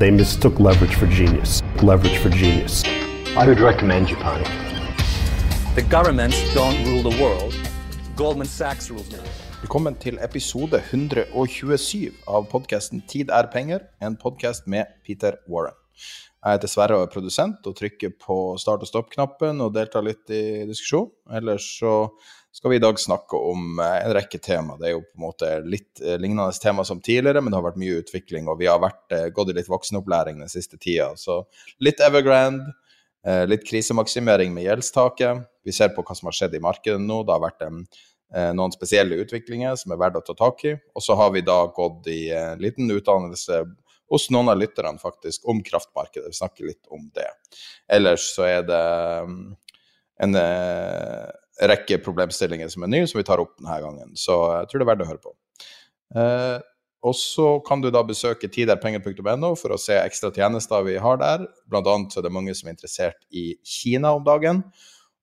They mistook leverage for genius. Leverage for genius. I would recommend Japan. The governments don't rule the world. Goldman Sachs rules the world. Velkommen til episode 127 av podkasten Tid er penger, en podkast med Peter Warren. Jeg heter Sverre og er produsent og trykker på start og stopp-knappen og deltar litt i diskusjon. Ellers så skal vi i dag snakke om eh, en rekke tema. Det er jo på en måte litt eh, lignende tema som tidligere, men det har vært mye utvikling, og vi har vært, eh, gått i litt voksenopplæring den siste tida. Så litt Evergrande, litt krisemaksimering med gjeldstaket. Vi ser på hva som har skjedd i markedet nå. Det har vært en, noen spesielle utviklinger som er verdt å ta tak i. Og så har vi da gått i en liten utdannelse hos noen av lytterne faktisk om kraftmarkedet. Vi snakker litt om det. Ellers så er det mm, en rekke problemstillinger som er nye, som vi tar opp denne gangen. Så jeg tror det er verdt å høre på. Eh, og så kan du da besøke tiderpenger.no for å se ekstra tjenester vi har der. Blant annet så er det mange som er interessert i Kina om dagen.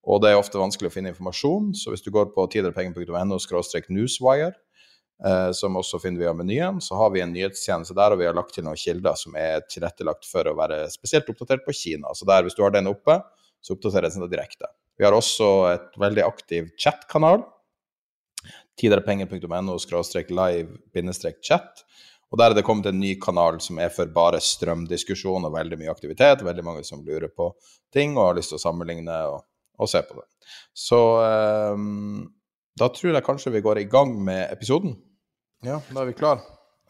Og det er ofte vanskelig å finne informasjon, så hvis du går på tiderpenger.no newswire, eh, som også finner via menyen, så har vi en nyhetstjeneste der, og vi har lagt til noen kilder som er tilrettelagt for å være spesielt oppdatert på Kina. Så der, hvis du har den oppe, så oppdateres den direkte. Vi har også et veldig aktiv chatkanal. Tiderpenger.no live-chat. Og der er det kommet en ny kanal som er for bare strømdiskusjon og veldig mye aktivitet. Veldig mange som lurer på ting og har lyst til å sammenligne og, og se på det. Så um, da tror jeg kanskje vi går i gang med episoden. Ja, da er vi klar.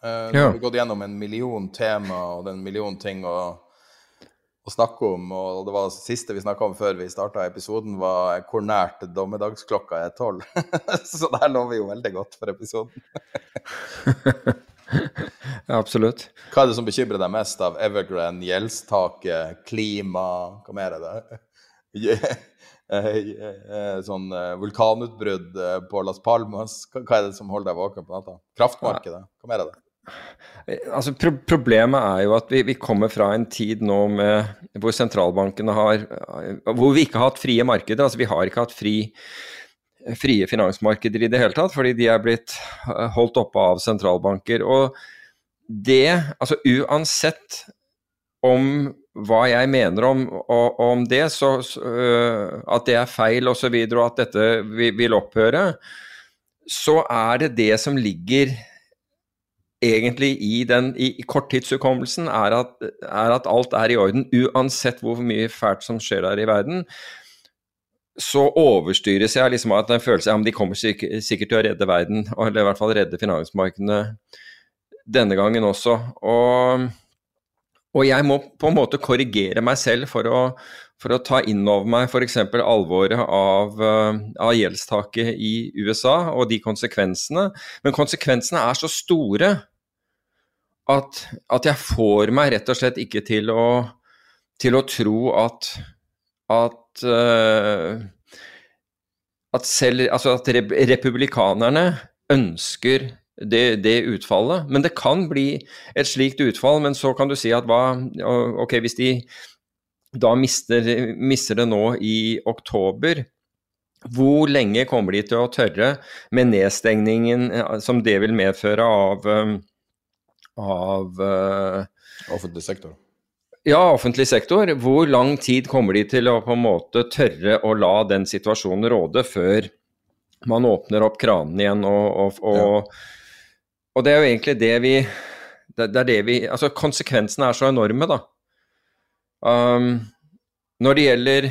Uh, ja. Vi har gått gjennom en million tema og en million ting å, å snakke om. Og det var det siste vi snakka om før vi starta episoden, var hvor nært dommedagsklokka er tolv. Så der lover jo veldig godt for episoden. ja, absolutt. Hva er det som bekymrer deg mest av Evergrande, gjeldstaket, klima, hva mer er det? sånn vulkanutbrudd på Las Palmas, hva er det som holder deg våken på natta? Kraftmarkedet, hva mer er det? Altså, pro problemet er jo at vi, vi, kommer fra en tid nå med, hvor sentralbankene har Hvor vi ikke har hatt frie markeder. altså Vi har ikke hatt fri, frie finansmarkeder i det hele tatt, fordi de er blitt holdt oppe av sentralbanker. Og det, altså uansett om hva jeg mener om, om det, så, uh, at det er feil osv., og, så videre, og at dette vil opphøre, så er det det som ligger egentlig i, den, i korttidshukommelsen, er at, er at, alt er i orden. Uansett hvor mye fælt som skjer der i verden, så overstyres jeg liksom av en følelse av at de kommer sikkert, sikkert til å redde verden, eller i hvert fall redde finansmarkedene denne gangen også. Og, og jeg må på en måte korrigere meg selv for å, for å ta inn over meg f.eks. alvoret av, uh, av gjeldstaket i USA og de konsekvensene. Men konsekvensene er så store at, at jeg får meg rett og slett ikke til å, til å tro at at, uh, at selv Altså at republikanerne ønsker det, det, utfallet. Men det kan bli et slikt utfall, men så kan du si at hva Ok, hvis de da mister, mister det nå i oktober. Hvor lenge kommer de til å tørre med nedstengningen som det vil medføre av, um, av uh, Offentlig sektor? Ja, offentlig sektor. Hvor lang tid kommer de til å på en måte tørre å la den situasjonen råde før, man åpner opp kranene igjen. Og, og, og, og, det er jo egentlig det vi det, det, er det vi Altså, konsekvensene er så enorme, da. Um, når det gjelder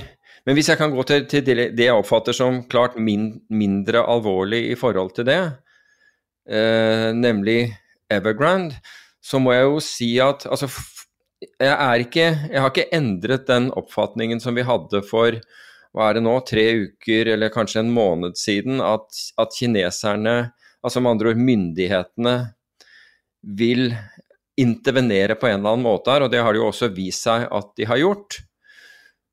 Men hvis jeg kan gå til, til det jeg oppfatter som klart min, mindre alvorlig i forhold til det, uh, nemlig Evergrande, så må jeg jo si at altså, jeg, ikke, jeg har ikke endret den oppfatningen som vi hadde for hva er det nå, tre uker eller kanskje en måned siden, at, at kineserne, altså med andre ord myndighetene, vil intervenere på en eller annen måte her, og det har det jo også vist seg at de har gjort.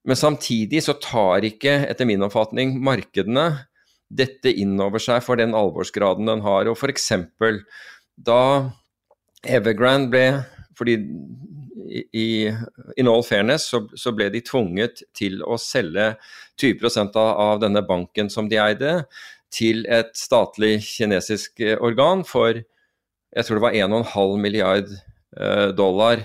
Men samtidig så tar ikke, etter min oppfatning, markedene dette inn over seg for den alvorsgraden den har. Og f.eks. da Evergrande ble fordi i, in all fairness så, så, ble de tvunget til å selge 20 av, av denne banken som de eide, til et statlig kinesisk organ for jeg tror det var 1,5 milliard eh, dollar.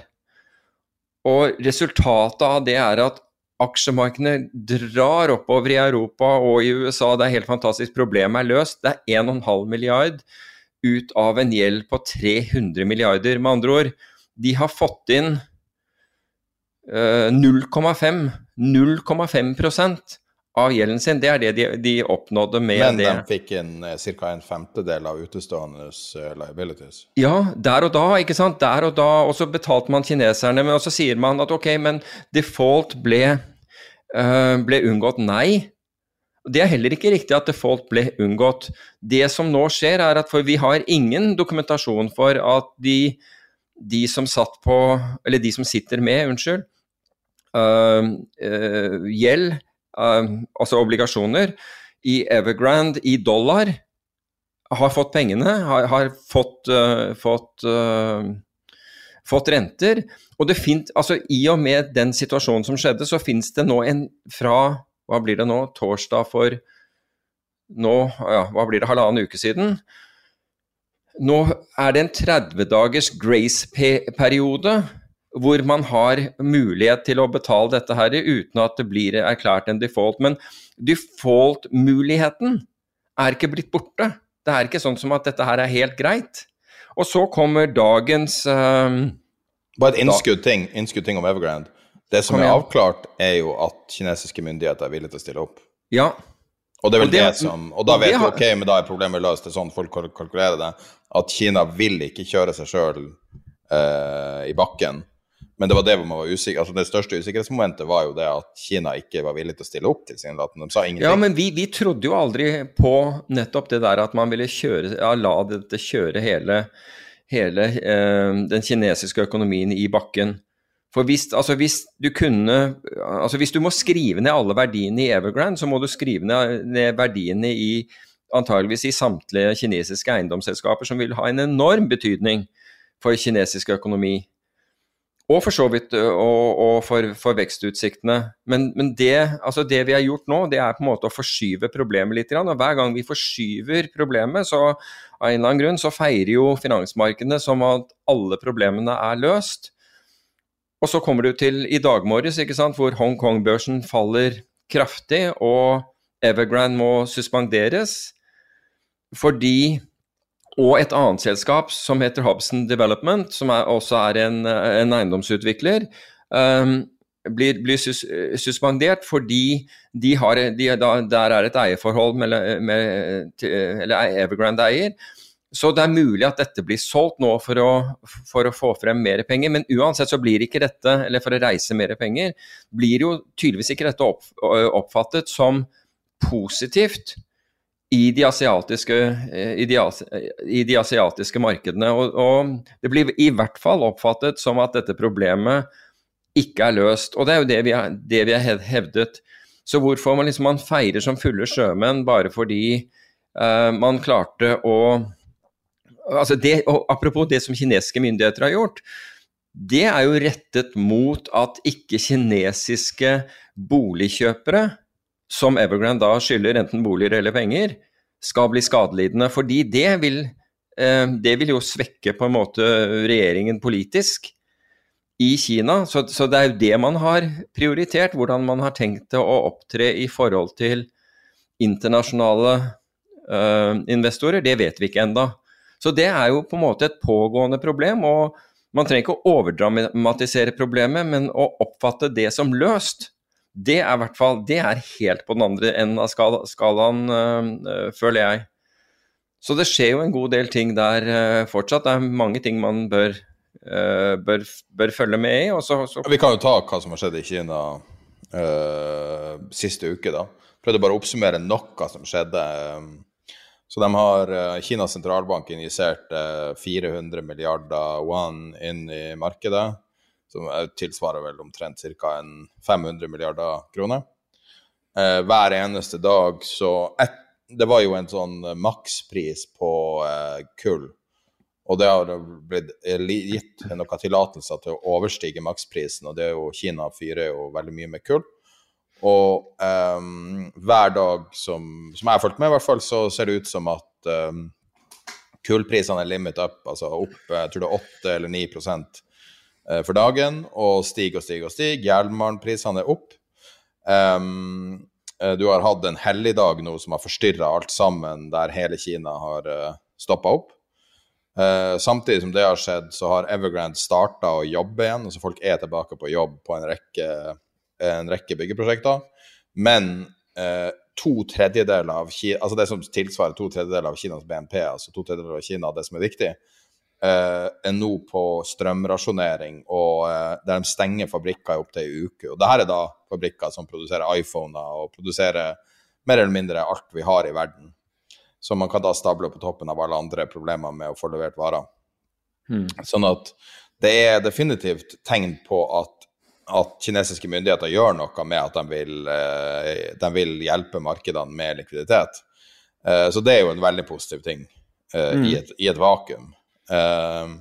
Og resultatet av det er at aksjemarkedene drar oppover i Europa og i USA. Det er helt fantastisk. Problemet er løst. Det er 1,5 milliard ut av en gjeld på 300 milliarder. Med andre ord, de har fått inn uh, 0,5 0,5 av gjelden sin. Det er det de, de oppnådde med Men det. Men de fikk inn eh, ca. en femtedel av utestående uh, liabilities? Ja, der og da, ikke sant. Der og da. Og så betalte man kineserne. Men så sier man at ok, men default ble, uh, ble unngått. Nei. Det er heller ikke riktig at default ble unngått. Det som nå skjer, er at for vi har ingen dokumentasjon for at de, de som satt på Eller de som sitter med, unnskyld, uh, uh, gjeld altså obligasjoner, i Evergrande i dollar, har fått pengene, har, har fått, uh, fått, uh, fått, renter. Og det fint, altså I og med den situasjonen som skjedde, så finnes det nå en fra hva blir det nå, torsdag for nå, ja, hva blir det, halvannen uke siden. Nå er det en 30 dagers grace-periode hvor man har mulighet til å betale dette her uten at det blir erklært en default. Men default-muligheten er ikke blitt borte. Det er ikke sånn som at dette her er helt greit. Og så kommer dagens um, Bare et innskudd ting, innskudd ting om Evergrande. Det som er avklart, er jo at kinesiske myndigheter er villige til å stille opp. Ja. Og det er vel det, det, som Og da vet du ok, men da er problemet løst. Det er sånn folk kalkulerer det. At Kina vil ikke kjøre seg sjøl eh, i bakken men det var det man var usikker altså Det største usikkerhetsmomentet var jo det at Kina ikke var villig til å stille opp, tilsynelatende. De sa ingenting. Ja, men vi, vi, trodde jo aldri på nettopp det der at man ville kjøre, ja, la dette kjøre hele, hele eh, den kinesiske økonomien i bakken. For hvis, altså hvis, du kunne altså hvis du må skrive ned alle verdiene i Evergrande, så må du skrive ned, verdiene i antageligvis i samtlige kinesiske eiendomsselskaper, som vil ha en enorm betydning for kinesisk økonomi. Og for så vidt og, og for, for, vekstutsiktene. Men, men det, altså det, vi har gjort nå, det er på en måte å forskyve problemet litt. Og hver gang vi forskyver problemet, så av en eller annen grunn, så feirer jo finansmarkedene som at alle problemene er løst. Og så kommer du til i dag morges, hvor Hongkong-børsen faller kraftig, og Evergrande må suspenderes fordi og et annet selskap som heter Hobson Development, som er, også er en, en eiendomsutvikler, um, blir, blir sus, suspendert fordi de har, de, der er et eierforhold med, med, eller Evergrande eier. Så det er mulig at dette blir solgt nå for å, for å, få frem mer penger. Men uansett så blir ikke dette, eller for å reise mer penger, blir jo tydeligvis ikke dette opp, oppfattet som positivt i de asiatiske, eh, i de, i de asiatiske markedene. Og, og, det blir i hvert fall oppfattet som at dette problemet ikke er løst. Og det er jo det vi har, det vi har hevdet. Så hvorfor man, liksom, man feirer som fulle sjømenn bare fordi uh, man klarte å altså det, og Apropos det som kinesiske myndigheter har gjort. Det er jo rettet mot at ikke-kinesiske boligkjøpere som Evergrande da skylder enten boliger eller penger, skal bli skadelidende. Fordi det vil, eh, det vil jo svekke på en måte regjeringen politisk i Kina. Så, så, det er jo det man har prioritert, hvordan man har tenkt å opptre i forhold til internasjonale investorer, det vet vi ikke enda. Så det er jo på en måte et pågående problem. og Man trenger ikke å overdramatisere problemet, men å oppfatte det som løst. Det er, fall, det er helt på den andre enden av skalaen, øh, føler jeg. Så det skjer jo en god del ting der øh, fortsatt. Det er mange ting man bør, øh, bør, bør følge med i. Så, så... Vi kan jo ta hva som har skjedd i Kina siste uke, da. Prøvde bare å oppsummere noe som skjedde. Så de har Kinas sentralbank injisert 400 milliarder one inn i markedet som tilsvarer vel omtrent ca. 500 milliarder kroner. Eh, hver eneste dag så et, Det var jo en sånn makspris på eh, kull. Og det har blitt gitt noen tillatelser til å overstige maksprisen, og det er jo Kina fyrer jo veldig mye med kull. Og um, hver dag som, som, jeg har fulgt med, i hvert fall, så ser det ut som at um, kullprisene er limit up, altså opp jeg tror det er 8 eller 9 Eh, for dagen, og stiger og stiger og stiger. Jernmalmprisene er opp. Um, du har hatt en helligdag nå som har forstyrra alt sammen, der hele Kina har uh, eh, stoppa opp. Uh, samtidig som det har skjedd, så har Evergrande starta å jobbe igjen. altså Folk er tilbake på jobb på en rekke, en rekke byggeprosjekter. Men uh, to tredjedeler av Kina, altså det som tilsvarer to tredjedeler av Kinas BNP, altså to tredjedeler av Kina, det som er viktig, er nå på strømrasjonering, og uh, der de stenger fabrikker i opptil ei uke. Og det her er da fabrikker som produserer iPhoner og produserer mer eller mindre alt vi har i verden. Som man kan da stable på toppen av alle andre problemer med å få levert varer. Hmm. Sånn at det er definitivt tegn på at, at kinesiske myndigheter gjør noe med at de vil, uh, de vil hjelpe markedene med likviditet. Så det er jo en veldig positiv ting mm. i, et, i, et, vakuum. Ehm,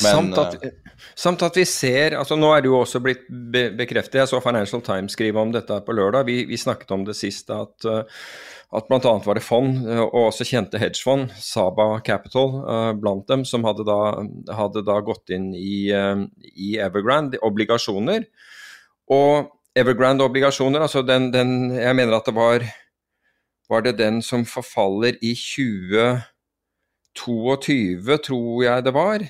men, samt, at, eh, samt, at, vi ser altså Nå er det jo også blitt be bekreftet, jeg så Financial Times skrive om dette på lørdag. Vi, vi snakket om det sist, at, eh, at bl.a. var det fond, eh, og også kjente hedgefond, Saba Capital blant dem, som hadde da, hadde da gått inn i, i Evergrande, obligasjoner. Og Evergrande-obligasjoner, altså den, den, Jeg mener at det var Var det den som forfaller i 20 22, tror jeg det var.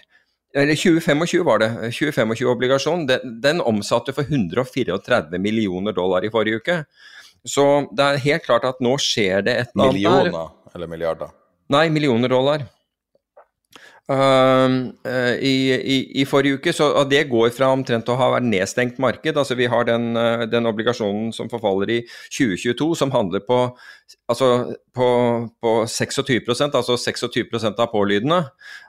Eller 2025 var det. 2025-obligasjon. Den, den, omsatte for 134 millioner dollar i forrige uke. Så det er helt klart at nå skjer det et eller annet Millioner eller milliarder? Nei, millioner dollar. Uh, uh, i, i, forrige uke, så Det går fra omtrent å ha vært nedstengt marked. altså Vi har den, uh, den obligasjonen som forfaller i 2022, som handler på, altså på, på 26% altså 26 av pålydende.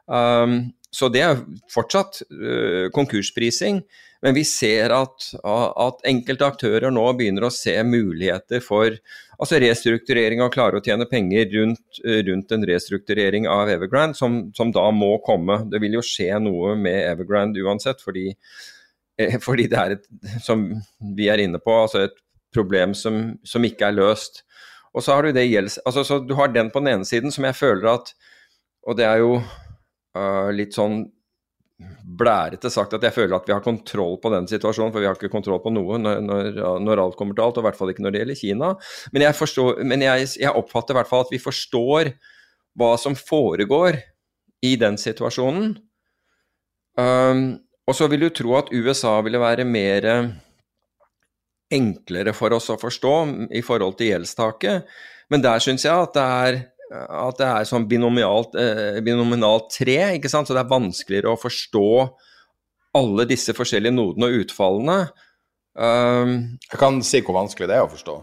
Um, så det er fortsatt uh, konkursprising. Men vi ser at, at, enkelte aktører nå begynner å se muligheter for altså restrukturering og klare å tjene penger rundt, rundt en restrukturering av Evergrande, som, som, da må komme. Det vil jo skje noe med Evergrande uansett, fordi, eh, fordi det er et, som vi er inne på, altså et problem som, som ikke er løst. Og så har du det gjelds... Altså, så du har den på den ene siden som jeg føler at Og det er jo uh, litt sånn blærete sagt at jeg føler at vi har kontroll på den situasjonen, for vi har ikke kontroll på noe når, når, når alt kommer til alt, og i hvert fall ikke når det gjelder Kina. Men jeg, forstår, men jeg, jeg oppfatter i hvert fall at vi forstår hva som foregår i den situasjonen. Um, og så vil du tro at USA ville være mer enklere for oss å forstå i forhold til gjeldstaket, men der syns jeg at det er at det er sånn binomialt, eh, binominalt tre, ikke sant? så det er vanskeligere å forstå alle disse forskjellige nodene og utfallene. Um, jeg kan si hvor vanskelig det er å forstå.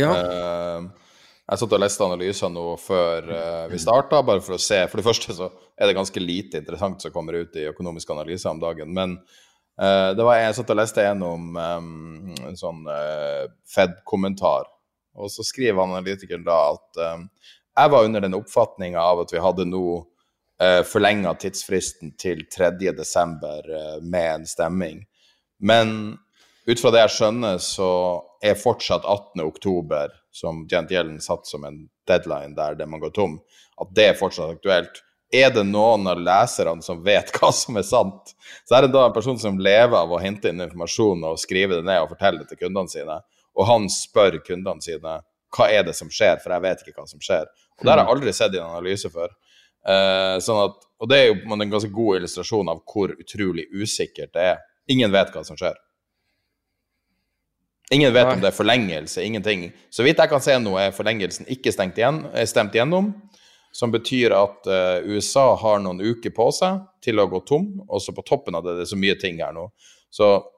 Ja. Uh, jeg satt og leste analyser nå før uh, vi starta, bare for å se. For det første så er det ganske lite interessant som kommer ut i økonomiske analyser om dagen. Men uh, det var jeg satt og leste gjennom um, en sånn uh, Fed-kommentar, og så skriver analytikeren da at um, jeg var under den oppfatninga av at vi hadde nå eh, forlenga tidsfristen til 3.12. Eh, med en stemming. Men ut fra det jeg skjønner, så er fortsatt 18.10., som Jent Gjelden satt som en deadline der det man går tom, at det er fortsatt aktuelt. Er det noen av leserne som vet hva som er sant? Så er det da en person som lever av å hente inn informasjon og skrive det ned og fortelle det til kundene sine, og han spør kundene sine hva er det som skjer, for jeg vet ikke hva som skjer. Og det har jeg aldri sett i en analyse før. Eh, sånn at, og det er jo en ganske god illustrasjon av hvor utrolig usikkert det er. Ingen vet hva som skjer. Ingen vet om det er forlengelse, ingenting. Så vidt jeg kan se nå, er forlengelsen ikke stengt igjen, er stemt gjennom. Som betyr at eh, USA har noen uker på seg til å gå tom. Og så på toppen av det, det er så mye ting her nå. Så eh,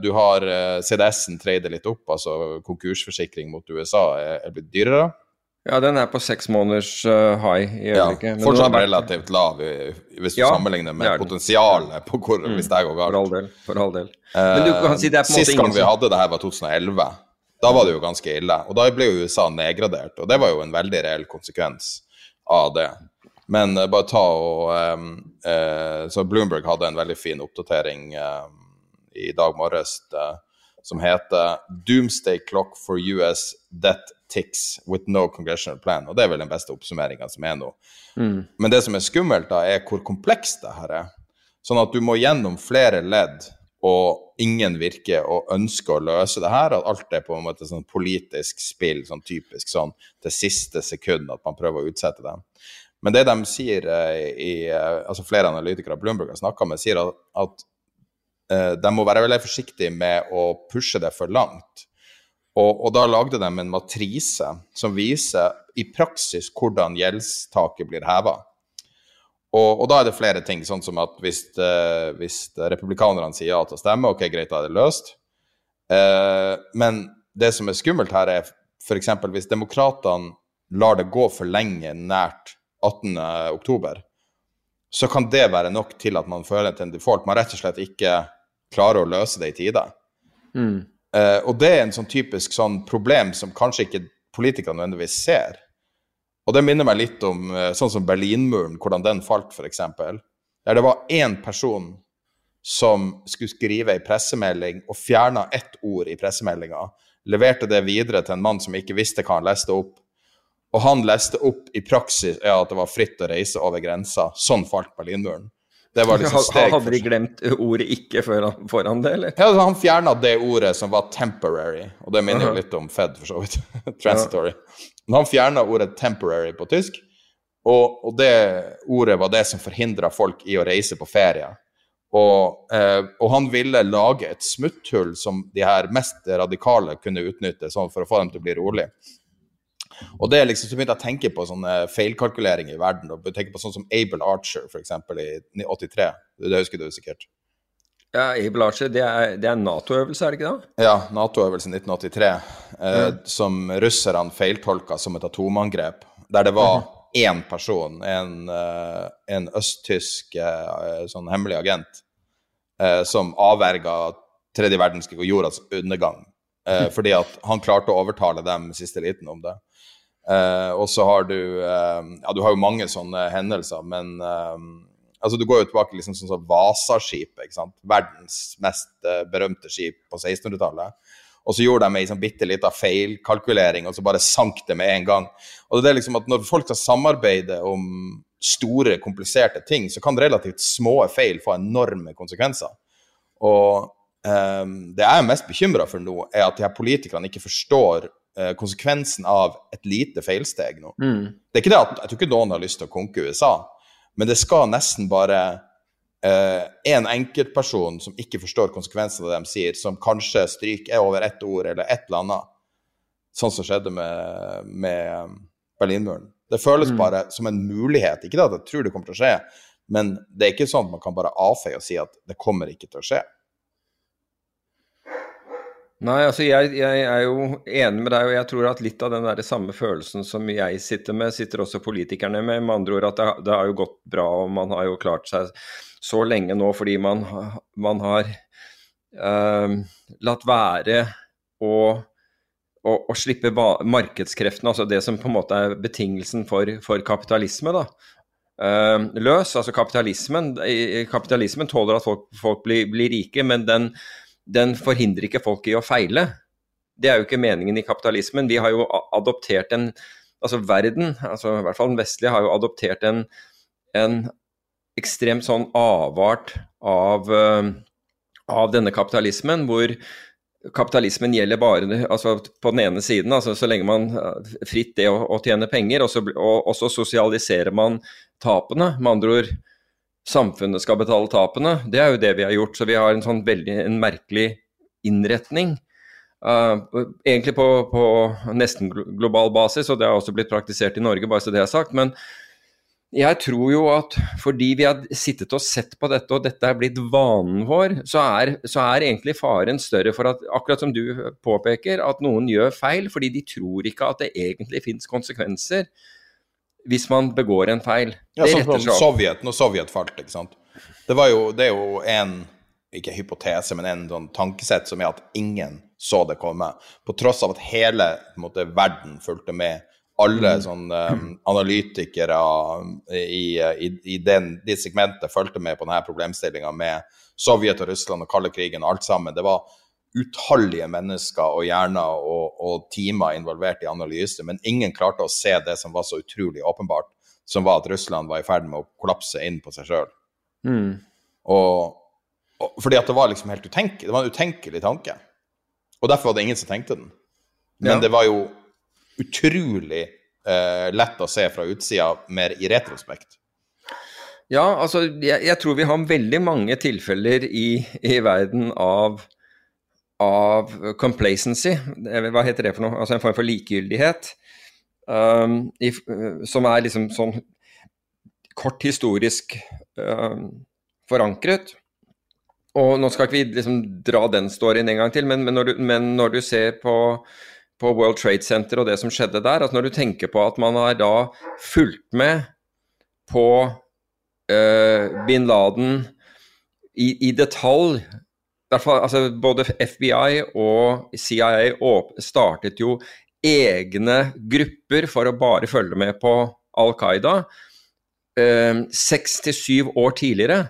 du har eh, CDS-en trader litt opp, altså konkursforsikring mot USA er, blitt dyrere. Ja, den er på seks måneders uh, high i øyeblikket. Ja, fortsatt vært- relativt lav hvis du Ja, sammenligner med potensialet på hvor, Mm, hvis det går galt. For all del. For all del. Men du kan si Sist gang vi hadde det her, var 2011. Da var det jo ganske ille. Og da ble jo USA nedgradert, og det var jo en veldig reell konsekvens av det. Men eh, bare ta og um, uh, Så Bloomberg hadde en veldig fin oppdatering ehm, i dag morges eh, som heter 'Doomsday clock for US debt ticks with no congressional plan'. Og det er vel den beste oppsummeringa som er nå. Mm. Men det som er skummelt, da, er hvor komplekst det her er. Sånn at du må gjennom flere ledd, og ingen virker å ønske å løse det her. At alt er på en måte sånn politisk spill, sånn typisk sånn til siste sekund at man prøver å utsette det. Men det de sier eh, i eh, Altså flere analytikere av Bloomberg har snakka med, sier at, at de må være veldig forsiktige med å pushe det for langt. Og, og da lagde de en matrise som viser i praksis hvordan gjeldstaket blir heva. Og, og da er det flere ting, sånn som at hvis, eh, hvis republikanerne sier ja til å stemme, ok, greit, da er det løst. Eh, men det som er skummelt her, er f.eks. hvis demokratene lar det gå for lenge nært 18. oktober, så kan det være nok til at man føler til en default. Man rett og slett ikke klarer å løse det i tide. Mm. Uh, og det er en sånn typisk sånn problem som kanskje ikke politikerne nødvendigvis ser. Og det minner meg litt om uh, sånn som Berlinmuren, hvordan den falt, f.eks. Der det var én person som skulle skrive ei pressemelding og fjerna ett ord i pressemeldinga. Leverte det videre til en mann som ikke visste hva han leste opp. Og han leste opp i praksis ja, at det var fritt å reise over grensa. Sånn falt Berlinmuren. Det var liksom Hadde de glemt ordet 'ikke' foran, foran det, eller? ja, altså, Han fjerna det ordet som var 'temporary', og det minner jo litt om Fed, for så vidt. Transitory. Men han fjerna ordet 'temporary' på tysk, og, og det ordet var det som forhindra folk i å reise på ferie. Og, eh, og han ville lage et smutthull som de her mest radikale kunne utnytte sånn for å få dem til å bli rolig. Og det er liksom, så begynte jeg å tenke på sånne feilkalkuleringer i verden. og tenke på sånn som Abel Archer, f.eks. i 83. Det husker du sikkert. Ja, Abel Archer, det er, det er en Nato-øvelse, er det ikke det? Ja, Nato-øvelsen 1983, eh, som russerne feiltolka som et atomangrep. Der det var én person, en, eh, en østtysk eh, sånn hemmelig agent, eh, som avverga tredje verdenskrig og jordas undergang. Eh, fordi at han klarte å overtale dem i siste liten om det. Eh, og så har du eh, Ja, du har jo mange sånne hendelser, men eh, altså du går jo tilbake liksom sånn som Vasaskipet, ikke sant. Verdens mest eh, berømte skip på 1600-tallet. Og så gjorde de ei sånn bitte lita feilkalkulering, og så bare sank det med en gang. Og det er liksom at når folk skal samarbeide om store, kompliserte ting, så kan relativt små feil få enorme konsekvenser. Og ehm, det jeg er mest bekymra for nå, er at de her politikerne ikke forstår konsekvensen av et lite feilsteg nå. Det er ikke det at Jeg tror ikke noen har lyst til å konke USA, men det skal nesten bare eh, en enkeltperson som ikke forstår konsekvensen av det de sier, som kanskje stryker over ett ord eller et eller annet, sånn som skjedde med, med Berlinmuren. Det føles bare som en mulighet. Ikke det at jeg tror det kommer til å skje, men det er ikke sånn at man kan bare avfeie og si at det kommer ikke til å skje. Nei, altså jeg, jeg er jo enig med deg, og jeg tror at litt av den der samme følelsen som jeg sitter med, sitter også politikerne med. Med andre ord at det, det har jo gått bra, og man har jo klart seg så lenge nå fordi man, man har eh, latt være å, å, å slippe markedskreftene, altså det som på en måte er betingelsen for, for kapitalisme, da. eh, løs. Altså kapitalismen, kapitalismen tåler at folk, folk blir, blir rike, men den, den forhindrer ikke folk i å feile. Det er jo ikke meningen i kapitalismen. Vi har jo adoptert en Altså verden, altså i hvert fall den vestlige, har jo adoptert en, en ekstremt sånn avart av, eh, av denne kapitalismen, hvor kapitalismen gjelder bare altså på den ene siden, altså så lenge man fritt det å, å tjene penger, og så, og, og så, sosialiserer man tapene. Med andre ord, samfunnet skal betale tapene. Det er jo det vi har gjort. Så vi har en sånn veldig en merkelig innretning. Uh, egentlig på, på, nesten global basis, og det har også blitt praktisert i Norge, bare så det er sagt. men jeg tror jo at fordi vi har sittet og sett på dette, og dette er blitt vanen vår, så er, så er, egentlig faren større for at, akkurat som du påpeker, at noen gjør feil fordi de tror ikke at det egentlig finnes konsekvenser hvis man begår en feil. Ja, sånn som Sovjet, når Sovjet falt, ikke sant. Det, jo, det er jo en, ikke hypotese, men en sånn tankesett som er at ingen så det komme. På tross av at hele måte, verden fulgte med alle mm. sånne um, analytikere i, i, i den, de segmentet fulgte med på denne problemstillinga med Sovjet og Russland og kalde krigen og alt sammen. Det var utallige mennesker og hjerner og, og teamer involvert i analyse, men ingen klarte å se det som var så utrolig åpenbart, som var at Russland var i ferd med å kollapse inn på seg sjøl. Mm. Og, og, fordi at det var liksom helt utenkelig. Det var en utenkelig tanke. Og derfor var det ingen som tenkte den. Men ja. det var jo utrolig eh, lett å se fra utsida, mer i retrospekt. Ja, altså jeg, jeg, tror vi har veldig mange tilfeller i, i verden av, av complacency. Hva heter det for noe? Altså en form for likegyldighet. Um, i, som er liksom sånn kort historisk um, forankret. Og nå skal ikke vi liksom dra den storyen en gang til, men, men, når, du, men når du ser på på World Trade Center og det som skjedde der. at Når du tenker på at man har da fulgt med på uh, bin Laden i, i detalj Derfor, altså, Både FBI og CIA startet jo egne grupper for å bare følge med på Al Qaida. Uh, seks til syv år tidligere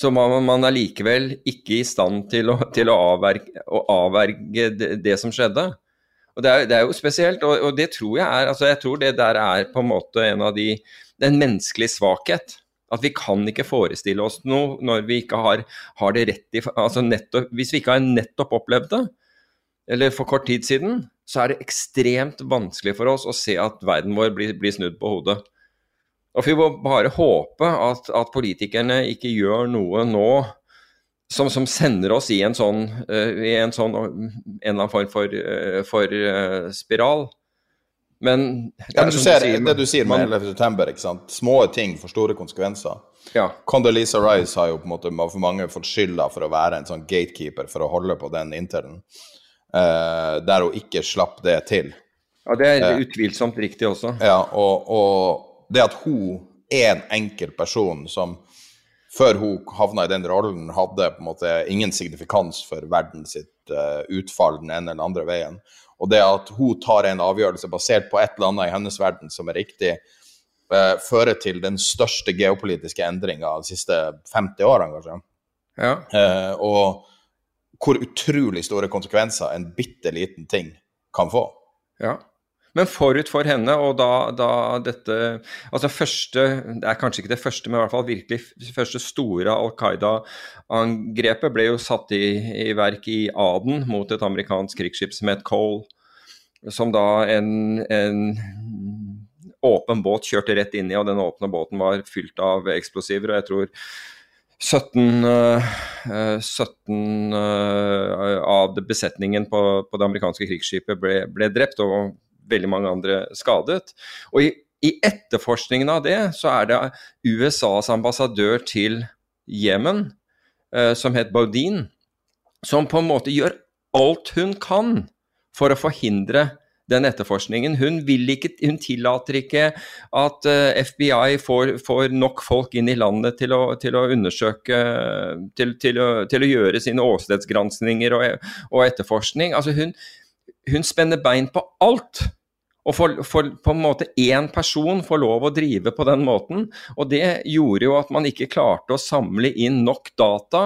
så var man allikevel ikke i stand til å, til å avverge, å avverge det, det, som skjedde. Og det er, det er jo spesielt, og, og, det tror jeg er altså Jeg tror det der er på en måte en av de Den menneskelige svakhet. At vi kan ikke forestille oss noe når vi ikke har, har det rett i altså nettopp, Hvis vi ikke har nettopp opplevd det, eller for kort tid siden, så er det ekstremt vanskelig for oss å se at verden vår blir, blir snudd på hodet. Og Vi må bare håpe at, at politikerne ikke gjør noe nå som, som, sender oss i en sånn, uh, i en, sånn en eller annen form for, uh, for uh, spiral. Men, ja, men du ser, sier, det du sier med 11.9., ikke sant. Små ting får store konsekvenser. Ja. Condoleezza Rice har jo på en måte for mange fått skylda for å være en sånn gatekeeper for å holde på den intelen, der hun ikke slapp det til. Ja, det er utvilsomt riktig også. Ja, og, og det at hun er en enkel person som før hun havna i den rollen, hadde på en måte ingen signifikans for verden sitt uh, utfall den ene eller andre veien. Og det at hun tar en avgjørelse basert på et eller annet i hennes verden som er riktig, eh, fører til den største geopolitiske endringa de siste 50 årene, kanskje. Ja. Eh, og hvor utrolig store konsekvenser en bitte liten ting kan få. Ja. Men forut for henne, og da, da, dette Altså første Det er kanskje ikke det første, men i hvert fall virkelig første store Al Qaida-angrepet ble jo satt i, i, verk i Aden mot et amerikansk krigsskip som het Cole. Som da en, en åpen båt kjørte rett inn i, og den åpne båten var fylt av eksplosiver. og jeg tror 17, uh, 17 uh, av besetningen på, på, det amerikanske krigsskipet ble, ble drept. og veldig mange andre skadet. Og i, i etterforskningen av det så er det USAs ambassadør til Jemen, eh, som het Baudin, som på en måte gjør alt hun kan for å forhindre den etterforskningen. Hun, ikke, hun tillater ikke at eh, FBI får, får, nok folk inn i landet til å, til å undersøke til, til, å, til, å, gjøre sine åstedsgranskninger og, og etterforskning. Altså hun, hun spenner bein på alt og for, for, på en måte én person får lov å drive på den måten. Og det gjorde jo at man ikke klarte å samle inn nok data.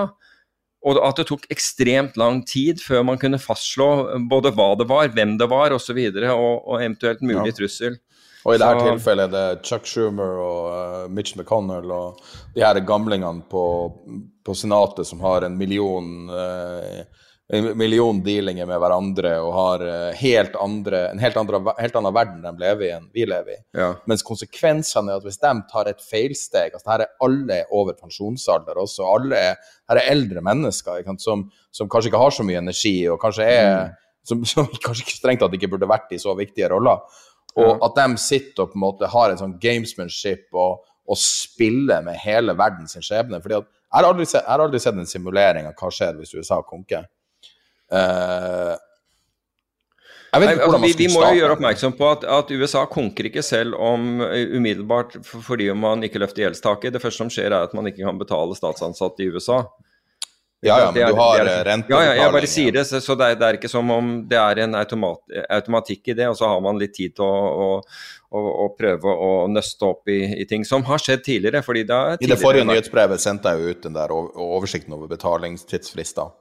Og at det tok ekstremt lang tid før man kunne fastslå både hva det var, hvem det var osv. Og, så og, og eventuelt mulig ja. trussel. Og i dette tilfellet er det Chuck Schumer og uh, Mitch McConnell og de her gamlingene på, på Senatet som har en million uh, en million dealinger med hverandre og har eh, helt andre, en helt, andre, helt annen verden de lever i enn vi lever i. Ja. Mens konsekvensene er at hvis de tar et feilsteg altså Her er alle over pensjonsalder også. alle er, Her er eldre mennesker sant, som, som kanskje ikke har så mye energi, og kanskje er som, som kanskje ikke strengt tatt ikke burde vært i så viktige roller. Og at de sitter og på en måte har en sånn gamesmanship og, og spiller med hele verdens skjebne. fordi at jeg har, aldri sett, jeg har aldri sett en simulering av hva skjer hvis USA konker. Vet Nei, altså, vi, vi må jo gjøre oppmerksom på at, at USA konker ikke selv om eh, umiddelbart fordi man ikke løfter gjeldstaket. Det første som skjer, er at man ikke kan betale statsansatte i USA. Ja, ja, men er- du har eh, Ja, ja, jeg bare sier det, så, så det, er, det er ikke som om det er en automat, automatikk i det, og så har man litt tid til å, å, å, å prøve å nøste opp i, i ting som har skjedd tidligere. fordi det er I det forrige nyhetsbrevet sendte jeg jo ut den der oversikten over betalingstidsfrister.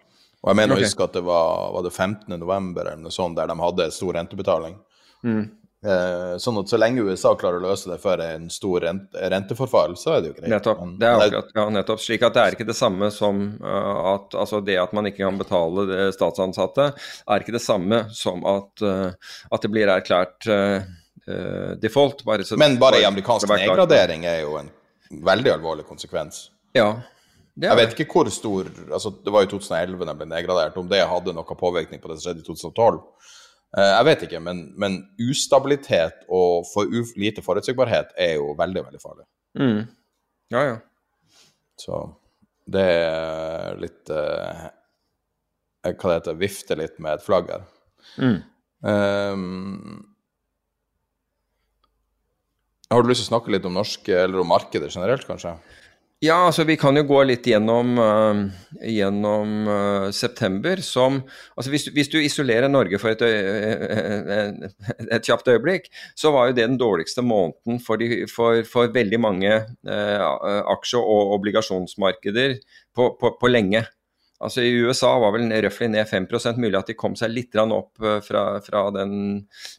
Og jeg mener å huske at det var, var det 15. november eller noe sånt, der de hadde stor rentebetaling. Mm. Eh, sånn at så lenge USA klarer å løse det før en stor rente, renteforfall, så er det jo greit. Nettopp. Men- Det er akkurat, ja, nettopp. Slik at det er ikke det samme som uh, at altså det at man ikke kan betale det statsansatte, er ikke det samme som at, uh, at det blir erklært uh, default. Bare så, Men bare i amerikansk nedgradering er jo en veldig alvorlig konsekvens. Ja. Det Jeg vet ikke hvor stor altså Det var i 2011 den ble nedgradert, om det hadde noen påvirkning på det som skjedde i 2012. Eh, jeg vet ikke, men, men ustabilitet og for lite forutsigbarhet er jo veldig, veldig farlig. Mm. Ja, ja. Så det er litt eh, Hva det heter Vifte litt med et flagg her. Mm. Um, har du lyst til å snakke litt om norske, eller om markedet generelt, kanskje? Ja, altså vi kan jo gå litt gjennom, uh, gjennom uh, september som altså hvis, hvis du isolerer Norge for et, øy- et kjapt øyeblikk, så var jo det den dårligste måneden for, de, for, for veldig mange uh, aksje- og obligasjonsmarkeder på, på, på lenge. Altså I USA var vel røftlig ned 5% mulig at de kom seg litt opp eh, fra, fra den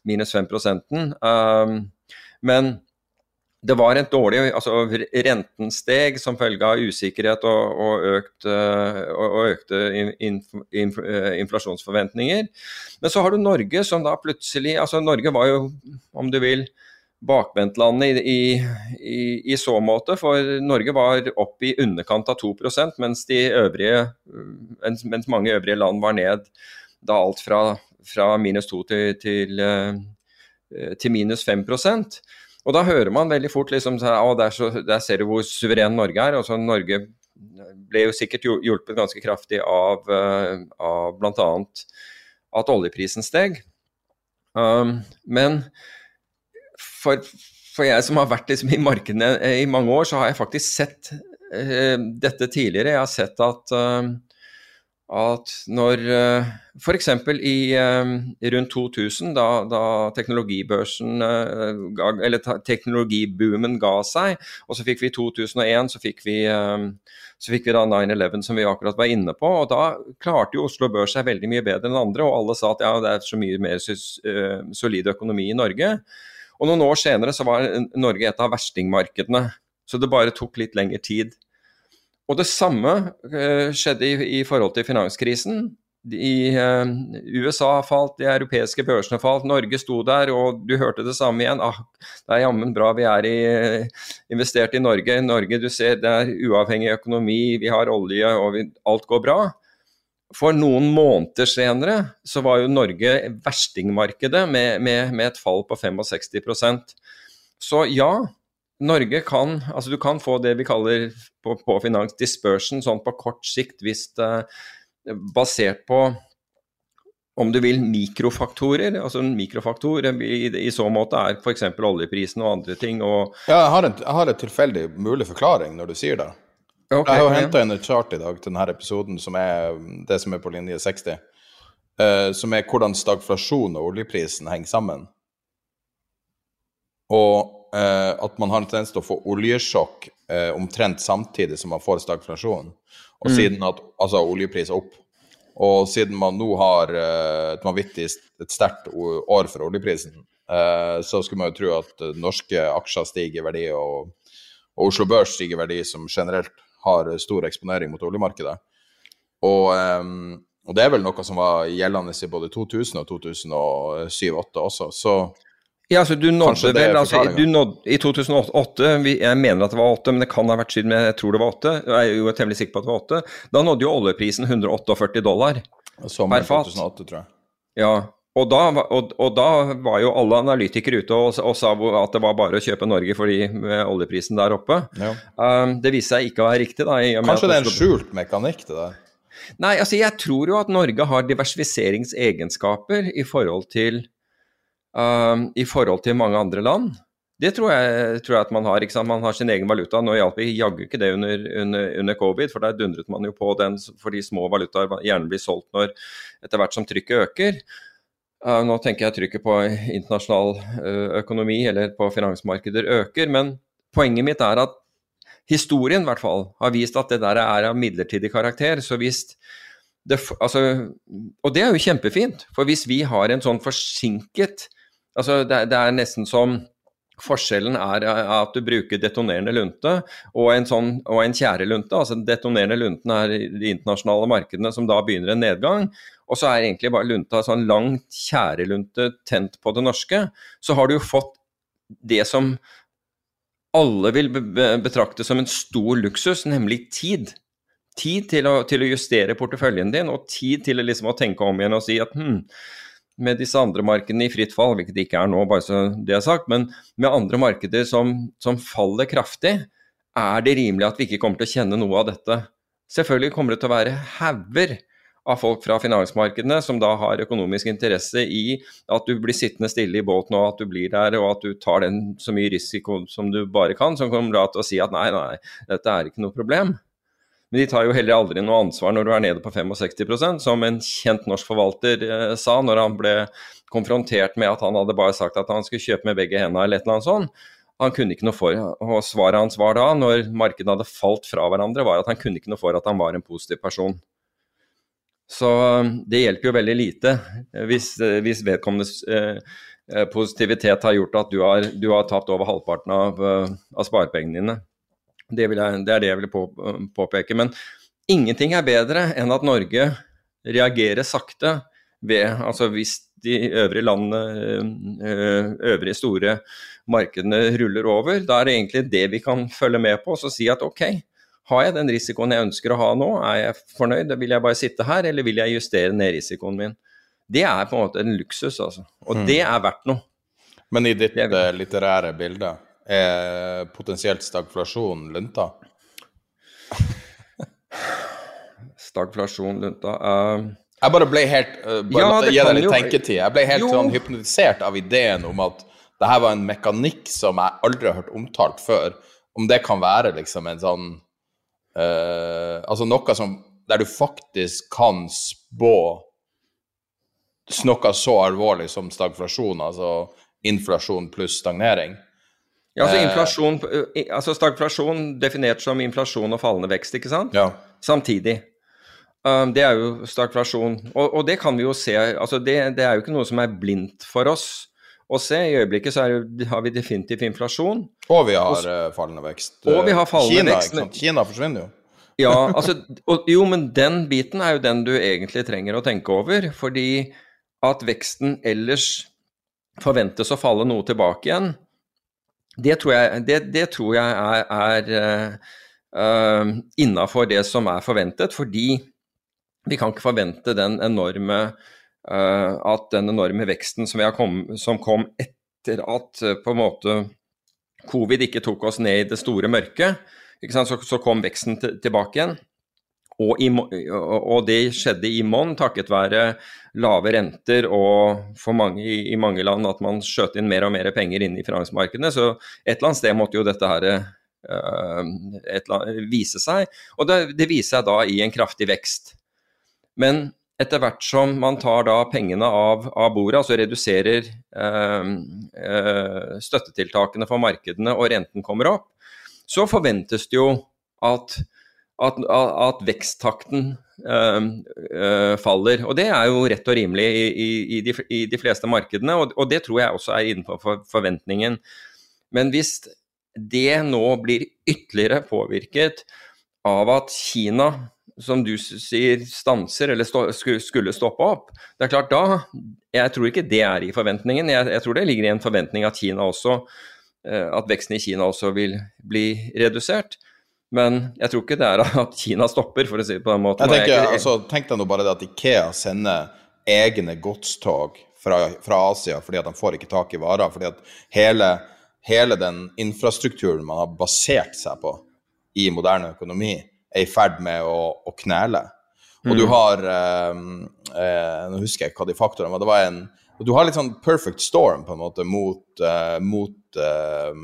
minus 5 um, Men det var en dårlig altså Renten steg som følge av usikkerhet og, og, økt, eh, og, økte inf- inf- eh, inflasjonsforventninger. Men så har du Norge som da plutselig altså Norge var jo, om du vil, bakvendtlandet i, i, i, så måte. For Norge var opp i underkant av 2% mens, de øvrige, mens mange øvrige land var ned da alt fra, fra minus 2 til, til, eh, til minus 5 og da hører man veldig fort liksom så, å, der, så, der ser du hvor suveren Norge er. Altså, Norge ble jo sikkert hjulpet ganske kraftig av, uh, av bl.a. at oljeprisen steg. Um, men for, for jeg som har vært liksom i markedene eh, i mange år, så har jeg faktisk sett uh, dette tidligere. Jeg har sett at, eh, at når uh, f.eks. i eh, rundt 2000, da, da teknologibørsen eh, eller teknologiboomen ga seg, og så fikk vi i 2001 så fikk vi, eh, så fikk vi da 9-11 som vi akkurat var inne på, og da klarte jo Oslo Børs seg veldig mye bedre enn andre, og alle sa at ja, det er så mye mer eh, solid økonomi i Norge. Og noen år senere så var Norge et av verstingmarkedene, så det bare tok litt lengre tid. Og det samme eh, skjedde i, forhold til finanskrisen. I eh, USA falt, de europeiske børsene falt, Norge sto der, og du hørte det samme igjen. Ah, det er jammen bra vi er i, investert i Norge. Norge, du ser, det er uavhengig økonomi, vi har olje, og vi, alt går bra. For noen måneder senere så var jo Norge verstingmarkedet med, med, med et fall på 65% Så ja, Norge kan altså du kan få det vi kaller på, på finans dispersion sånn på kort sikt hvis det basert på om du vil mikrofaktorer. altså En mikrofaktor i, i så måte er f.eks. oljeprisen og andre ting. og Ja, jeg har, en, jeg har en tilfeldig mulig forklaring når du sier det. Okay, jeg har ja. henta inn et chart i dag til denne episoden, som er det som er på linje 60. Uh, som er hvordan stagflasjon og oljeprisen henger sammen. Og eh, at man har en tendens til å få oljesjokk eh, omtrent samtidig som man får stagflasjon. Og Mm. siden at altså oljepris er opp. Og siden man nå har eh, et vanvittig sterkt år for oljeprisen, eh, så skulle man jo tro at eh, norske aksjer stiger i verdi, og, og Oslo Børs stiger i verdi, som generelt har stor eksponering mot oljemarkedet. Og, eh, Og det er vel noe som var gjeldende i både 2000 og 2007-2008 også, så Ja, altså du nådde vel altså, du nådde, I 2008, vi- jeg mener at det var 8, men det kan ha vært siden jeg tror det var 8. Jeg er jo temmelig sikker på at det var 8. Da nådde jo oljeprisen 148 dollar. sommeren Per fat. 2008, tror jeg. Ja, og da, og, og da var jo alle analytikere ute og, og sa at det var bare å kjøpe Norge fordi med oljeprisen der oppe. Ja. Um, det viste seg ikke å være riktig. da. Kanskje det er en skjult mekanikk, det der. Nei, altså jeg tror jo at Norge har diversifiseringsegenskaper i forhold til um, i forhold til mange andre land. Det tror jeg, tror jeg at man har. Man har sin egen valuta. Nå hjalp jaggu ikke det under, under, under covid, for der dundret man jo på den fordi små valutaer gjerne blir solgt når etter hvert som trykket øker. Uh, nå tenker jeg trykket på internasjonal uh, økonomi eller på finansmarkeder øker, men poenget mitt er at historien i hvert fall har vist at det der er av midlertidig karakter. Så hvis det, altså, og det er jo kjempefint, for hvis vi har en sånn forsinket altså det, det er nesten som Forskjellen er eh, at du bruker detonerende lunte og en, sånn, og en tjærelunte. altså Detonerende lunten er de internasjonale markedene som da begynner en nedgang. Og så er egentlig bare lunta sånn lang tjærelunte tent på det norske. Så har du jo fått det som alle vil be- be- betrakte som en stor luksus, nemlig tid. Tid til å, til å justere porteføljen din, og tid til liksom å tenke om igjen og si at hm, med disse andre markedene i fritt fall, hvilket det ikke er nå, bare så det er sagt, men med andre markeder som, som faller kraftig, er det rimelig at vi ikke kommer til å kjenne noe av dette. Selvfølgelig kommer det til å være hauger av folk fra finansmarkedene som da har økonomisk interesse i at du blir sittende stille i båten og at du blir der og at du tar den så mye risiko som du bare kan, som kommer da til å si at nei, nei, dette er ikke noe problem. Men de tar jo heller aldri noe ansvar når du er nede på 65% som en kjent norsk forvalter eh, sa når han ble konfrontert med at han hadde bare sagt at han skulle kjøpe med begge hendene eller et eller annet sånt. Han kunne ikke noe for, og Svaret hans var da, når markedene hadde falt fra hverandre, var at han kunne ikke noe for at han var en positiv person. Så eh, det hjelper jo veldig lite hvis, eh, hvis vedkommendes eh, positivitet har gjort at du har, du har tapt over halvparten av, av sparepengene dine. Det, jeg, det er det jeg vil på, påpeke. Men ingenting er bedre enn at Norge reagerer sakte ved Altså hvis de øvrige landene, øh, øvrige store markedene ruller over, da er det egentlig det vi kan følge med på og så si at ok, har jeg den risikoen jeg ønsker å ha nå, er jeg fornøyd, vil jeg bare sitte her, eller vil jeg justere ned risikoen min? Det er på en måte en luksus, altså. Og det er verdt noe. Men i ditt eh, litterære bilde, er potensielt stagflasjon lunta? Stagflasjon, lunta uh... Jeg bare ble helt uh, Bare Ja, gi deg litt jo- tenketid. Jeg ble helt sånn hypnotisert av ideen om at det her var en mekanikk som jeg aldri har hørt omtalt før. Om det kan være liksom en sånn uh, Altså noe som Der du faktisk kan spå noe så alvorlig som stagflasjon, altså inflasjon pluss stagnering. Ja, altså Eh. inflasjon, øh, altså stagflasjon definert som inflasjon og fallende vekst, ikke sant? Ja. Samtidig. Um, det er jo stagflasjon. Og, og det kan vi jo se altså det, det er jo ikke noe som er blindt for oss å se. I øyeblikket så jo, har vi definitivt inflasjon. Og vi har og, fallende vekst. Og vi har fallende Kina, vekst, sant? Kina forsvinner jo. Ja, altså, og, jo, men den biten er jo den du egentlig trenger å tenke over. Fordi at veksten ellers forventes å falle noe tilbake igjen, det tror jeg, det, det tror jeg er, er uh, innafor det som er forventet. Fordi vi kan ikke forvente den enorme uh, at den enorme veksten som, kom, som kom etter at uh, på en måte covid ikke tok oss ned i det store mørket? Så, så kom veksten tilbake igjen. Og, i, og det skjedde i monn takket være lave renter og for mange i, mange land at man skjøt inn mer og mer penger inn i finansmarkedene. Så et eller annet sted måtte jo dette her annet, vise seg. Og det, det viser seg da i en kraftig vekst. Men etter hvert som man tar da pengene av, av bordet, altså reduserer eh, eh, støttetiltakene for markedene og renten kommer opp, så forventes det jo at, at, at veksttakten øh, øh, faller. Og det er jo rett og rimelig i, i, de, i de fleste markedene, og, og det tror jeg også er innenfor for- forventningen. Men hvis det nå blir ytterligere påvirket av at Kina som du sier, stanser eller stå, skulle stoppe opp, det er klart da Jeg tror ikke det er i forventningen. Jeg, jeg tror det ligger i en forventning at Kina også eh, at veksten i Kina også vil bli redusert. Men jeg tror ikke det er at Kina stopper, for å si det på den måten. Jeg tenker, altså, Tenk deg nå bare det at Ikea sender egne godstog fra, fra, Asia fordi at de får ikke tak i varer. fordi at hele, hele den infrastrukturen man har basert seg på i moderne økonomi, er i ferd med å, å knele. Og mm. du har eh, eh, Nå husker jeg hva de faktorene var. det var en, Du har litt sånn perfect storm på en måte mot, eh, mot eh,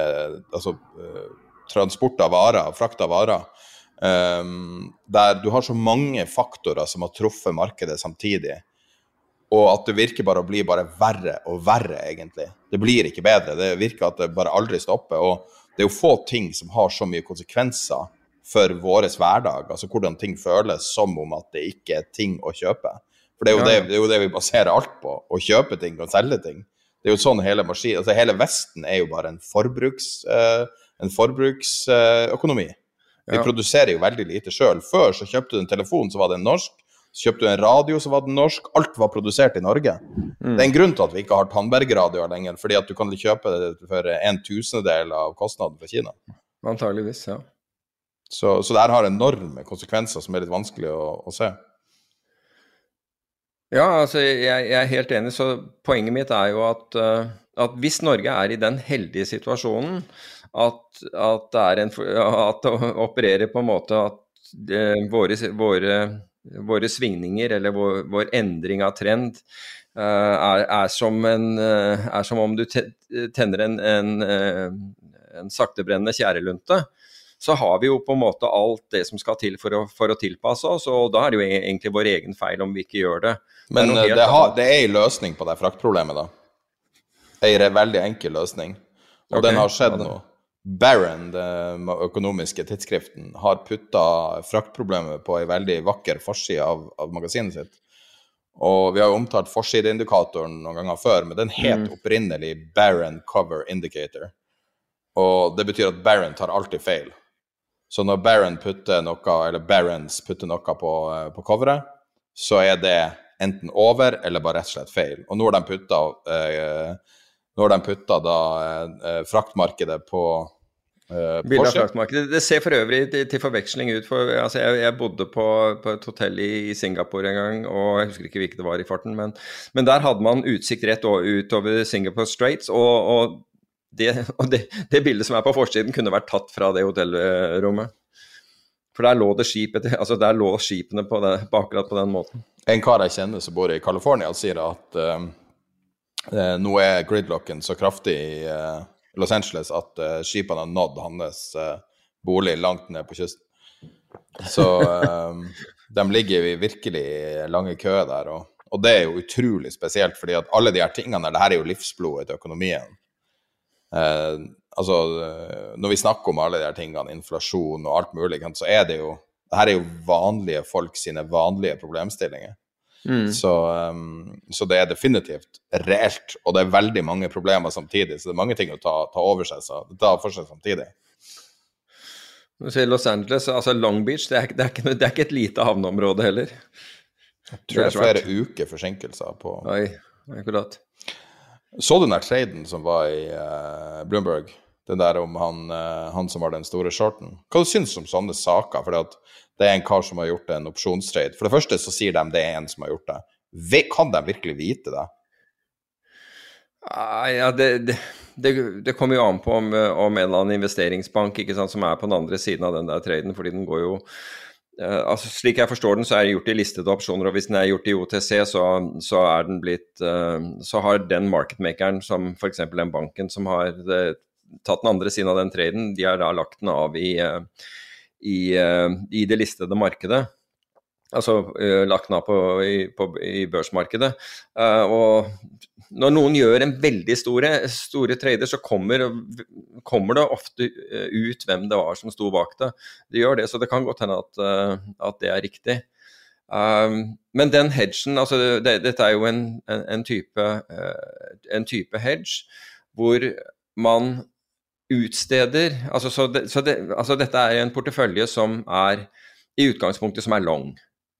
eh, altså eh, transport av varer, frakt av varer. der du har så mange faktorer som har truffet markedet samtidig. Og at det virker bare å bli bare verre og verre, egentlig. Det blir ikke bedre. Det virker at det bare aldri stopper. Og det er jo få ting som har så mye konsekvenser for vår hverdag, altså hvordan ting føles som om at det ikke er ting å kjøpe. For det er jo, det, det, er jo det, vi baserer alt på, å kjøpe ting og selge ting. Det er jo sånn hele maskin, altså hele Vesten er jo bare en, forbruks, uh, en forbruksøkonomi. Vi ja. produserer jo veldig lite sjøl. Før så kjøpte du en telefon, så var den norsk. Så kjøpte du en radio, så var den norsk. Alt var produsert i Norge. Mm. Det er en grunn til at vi ikke har Tandberg-radioer lenger, fordi at du kan kjøpe det for en tusendedel av kostnaden fra Kina. Antageligvis, ja. Så, så det her har enorme konsekvenser som er litt vanskelig å, å se. Ja, altså jeg, jeg, er helt enig. Så poenget mitt er jo at, uh, at hvis Norge er i den heldige situasjonen at, at, det, en, at det opererer på en måte at det, eh, våre, våre, våre, svingninger eller vår, vår, endring av trend uh, er, er, som en, uh, er, som om du tenner en, en, en saktebrennende tjærelunte så har vi jo på en måte alt det som skal til for å, for å tilpasse oss, og da er det jo e-, egentlig vår egen feil om vi ikke gjør det. Men det, det, har, det er en løsning på det fraktproblemet, da? En veldig enkel løsning. Og okay. den har skjedd nå. Barron, den økonomiske tidsskriften, har putta fraktproblemet på ei veldig vakker forside av, av, magasinet sitt. Og vi har jo omtalt forsideindikatoren noen ganger før, men den het mm. opprinnelig Barron Cover Indicator. Og det betyr at Barron tar alltid feil. Så når Baron putter noe, eller Barons putter noe på, eh, på coveret, så er det enten over eller bare rett og slett feil. Og nå har de putta, eh, nå har de putta da eh, fraktmarkedet på eh, fraktmarkedet. Det ser for øvrig til, til forveksling ut. For, altså jeg, jeg, bodde på, på, et hotell i, i, Singapore en gang, og jeg husker ikke hvilket det var i farten, men, men der hadde man utsikt rett utover Singapore Straits. og, og det, og det, det, bildet som er på forsiden, kunne vært tatt fra det hotellrommet. For der lå det skipet, altså der lå skipene på, det, på akkurat på den måten. En kar jeg kjenner som bor i California, sier at uh, nå er gridlocken så kraftig i uh, Los Angeles at uh, skipene har nådd hans bolig langt ned på kysten. Så de ligger i virkelig lange køer der. Og, og, det er jo utrolig spesielt, fordi at alle de her tingene det her er jo livsblodet til økonomien. Eh, altså, når vi snakker om alle de her tingene, inflasjon og alt mulig, så er det jo det her er jo vanlige folk sine vanlige problemstillinger. Mm. Så, um, så, det er definitivt reelt, og det er veldig mange problemer samtidig. Så det er mange ting å ta, ta over seg, så det tar for seg samtidig. Du sier Los Angeles, altså Long Beach, det er, det er, ikke, det er ikke, et lite havneområde heller. Jeg tror det er flere uker forsinkelser på Oi, akkurat. Så du den der traden som var i uh, Bloomberg? Den der om han, uh, han, som var den store shorten. Hva du syns du om sånne saker? For det er en kar som har gjort en opsjonstrade. For det første så sier de det er en som har gjort det. Kan de virkelig vite det? Ah, ja, det, det, det, det, kommer jo an på om, om en eller annen investeringsbank ikke sant, som er på den andre siden av den der traden, fordi den går jo Uh, altså, slik jeg forstår den, så er det gjort i listede opsjoner, og hvis den er gjort i OTC, så, så blitt uh, Så har den marketmakeren, som f.eks. den banken som har det, eh, tatt den andre siden av den traden, de har da lagt den av i, uh, i, i det listede markedet. Altså lagt den av på, i, på, i børsmarkedet. og når noen gjør en veldig store, store trader, så kommer, kommer, det ofte eh, ut hvem det var som sto bak det. Det gjør det, så det kan godt hende at, eh, at det er riktig. Um, men den hedgen, altså det, dette er jo en, en, en, type, en, type, hedge hvor man utsteder altså, så det, så det, altså dette er en portefølje som er i utgangspunktet som er long.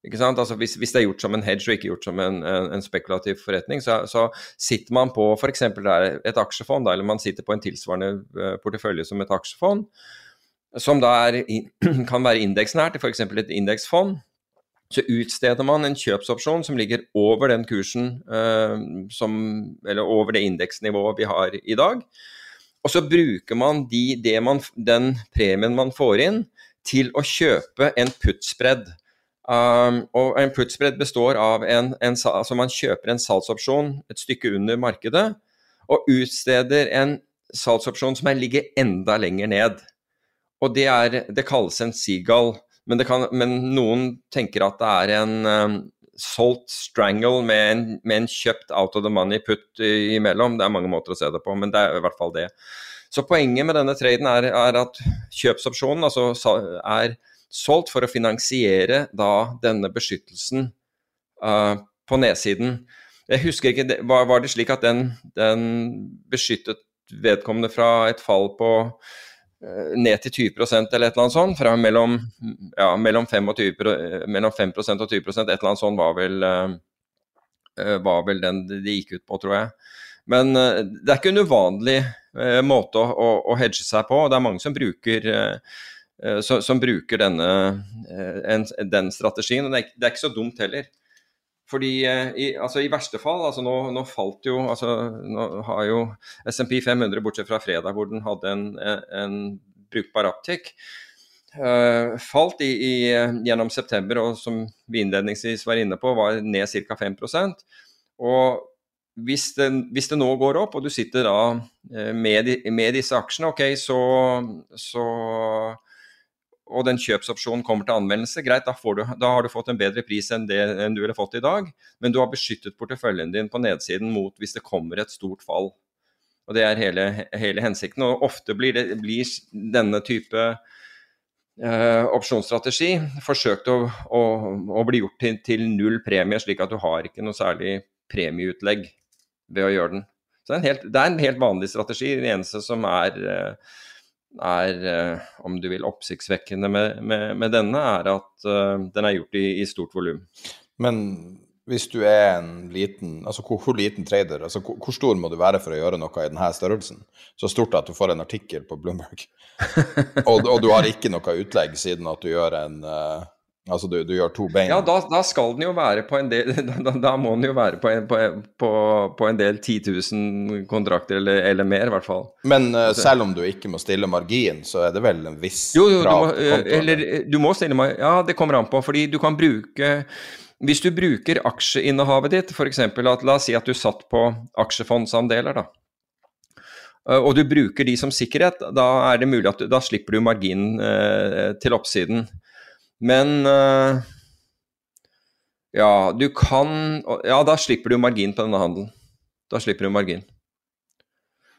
Altså hvis, hvis, det er gjort som en hedge og ikke gjort som en, en, en spekulativ forretning, så, så, sitter man på f.eks. et aksjefond, eller man sitter på en tilsvarende uh, portefølje som et aksjefond, som da er, kan være indeksnært, f.eks. et indeksfond. Så utsteder man en kjøpsopsjon som ligger over den kursen, eh, som, eller over det indeksnivået vi har i dag. Og så bruker man, de, man den premien man får inn, til å kjøpe en puttspredd. Um, og en put-spread består av en, en, altså man kjøper en salgsopsjon et stykke under markedet, og utsteder en salgsopsjon som er, ligger enda lenger ned. Og det, er, det kalles en Seagull, men, kan, men, noen tenker at det er en um, solgt strangle med en, med en, kjøpt out of the money put imellom. Det er mange måter å se det på, men det er i hvert fall det. Så poenget med denne traden er, er at kjøpsopsjonen altså, er solgt for å finansiere da denne beskyttelsen uh, på nedsiden. Jeg husker ikke, Var, det slik at den, den, beskyttet vedkommende fra et fall på ned til 20% eller et eller annet sånt? Fra mellom, ja, mellom, 5 og 20, mellom 5% og 20% et eller annet sånt var vel, uh, var vel den de gikk ut på, tror jeg. Men det er ikke en uvanlig måte å, å, hedge seg på. Det er mange som bruker Eh, som bruker denne, eh, den strategien. og det er, ikke så dumt heller. Fordi eh, i, altså i verste fall altså nå, nå, falt jo altså Nå har jo SMP 500, bortsett fra fredag hvor den hadde en, en brukbar uptick, uh, falt i, i, gjennom september, og som vi innledningsvis var inne på, var ned ca. 5% Og hvis det, hvis det, nå går opp, og du sitter da med, med disse aksjene, ok, så, så og den kjøpsopsjonen kommer til anvendelse, greit, da, du, da, har du fått en bedre pris enn, det, enn du ville fått i dag. Men du har beskyttet porteføljen din på nedsiden mot hvis det kommer et stort fall. Og Det er hele, hele hensikten. Og ofte blir, det, blir denne type eh, opsjonsstrategi forsøkt å, å, å bli gjort til, til, null premie, slik at du har ikke noe særlig premieutlegg ved å gjøre den. Så det er en helt, er en helt vanlig strategi. Det eneste som er uh, er, eh, om du vil, oppsiktsvekkende med, med, med denne, er at uh, den er gjort i, i stort volum. Men hvis du er en liten altså hvor, hvor liten trader, altså hvor, hvor, stor må du være for å gjøre noe i denne størrelsen? Så stort at du får en artikkel på Bloomberg. og, og, du har ikke noe utlegg siden at du gjør en uh, Altså du, du, gjør to bein? Ja, da, da, skal den jo være på en del Da, da må den jo være på en, på, på, på en del 10 000 kontrakter, eller, eller, mer, i hvert fall. Men uh, selv om du ikke må stille margin, så er det vel en viss jo, jo, krav? Du må, uh, eller du må stille margin Ja, det kommer an på. Fordi du kan bruke Hvis du bruker aksjeinnehavet ditt, f.eks. at la oss si at du satt på aksjefondsandeler, da. Uh, og du bruker de som sikkerhet, da er det mulig at du, da slipper du marginen til oppsiden. Men uh, Ja, du kan Ja, da slipper du margin på denne handelen. Da slipper du margin.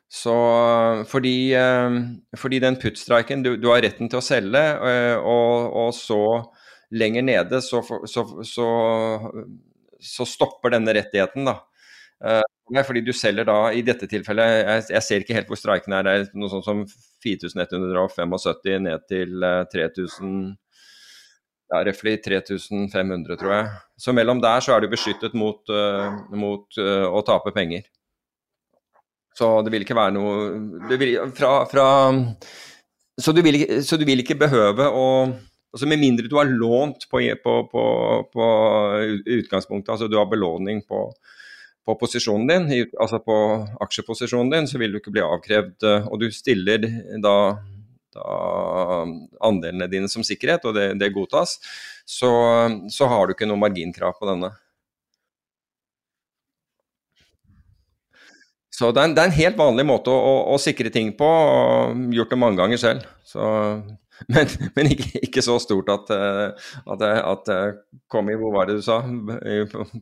Så fordi, uh, fordi den puttstreiken du, du, har retten til å selge, og, og, så lenger nede så, så, så, så stopper denne rettigheten, da. fordi du selger da, i dette tilfellet Jeg, jeg ser ikke helt hvor streiken er. Det er noe sånt som 4175 ned til 3000 ja, røftlig 3500, tror jeg. Så mellom der så er du beskyttet mot, uh, mot uh, å tape penger. Så det vil ikke være noe vil, fra, fra, så, du vil, så, du vil, ikke behøve å altså Med mindre du har lånt på, på, på, på utgangspunktet, altså du har belåning på, på posisjonen din, altså på aksjeposisjonen din, så vil du ikke bli avkrevd. Eh, og du stiller da andelene dine som sikkerhet, og det, det godtas, så, så, har du ikke noe marginkrav på denne. Så det er, en, det er en helt vanlig måte å, å, å, sikre ting på, og gjort det mange ganger selv. Så, men, men ikke, ikke, så stort at, eh, at, at kom i Hvor var det du sa?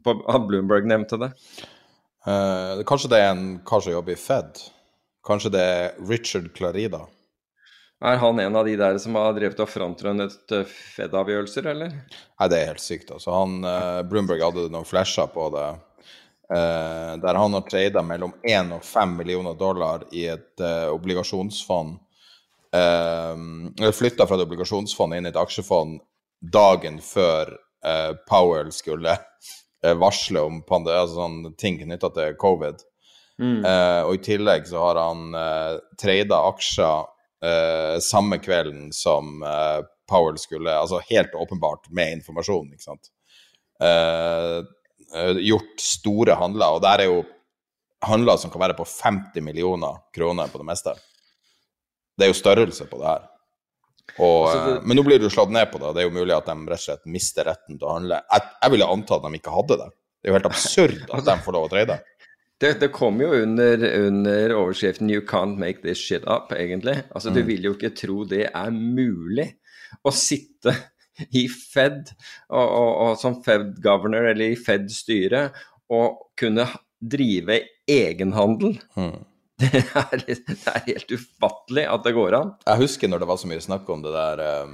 På, at Bloomberg nevnte det? Uh, kanskje det er en kar som jobber i Fed? Kanskje det er Richard Clarida? Er han en av de der som har drevet og frontrunnet eh, Fed-avgjørelser, eller? Nei, det er helt sykt. Altså, han, eh, Bloomberg hadde noen flasher på det. Eh, der han har trada mellom 1 og 5 millioner dollar i et eh, obligasjonsfond. Uh, Flytta fra et obligasjonsfond inn i et aksjefond dagen før eh, Powell skulle eh, varsle om pande altså sånn ting knytta til covid. Eh, og i tillegg så har han uh, trada aksjer eh, samme kvelden som eh, Powell skulle Altså helt åpenbart med informasjon, ikke sant. Eh, eh, gjort store handler, og der er jo handler som kan være på 50 millioner kroner på det meste. Det er jo størrelse på det her. Og, Altså, det- eh, men nå blir det jo slått ned på det. Det er jo mulig at de rett og slett mister retten til å handle. Jeg, jeg ville anta at de ikke hadde det. Det er jo helt absurd at de får lov å trade. Det, det kom jo under, under overskriften 'You can't make this shit up', egentlig. Altså, Du vil jo ikke tro det er mulig å sitte i Fed og, og, og som Fed governor eller i Fed-styret og kunne drive egenhandel. Mm. Det er, det er helt ufattelig at det går an. Jeg husker når det var så mye snakk om det der um,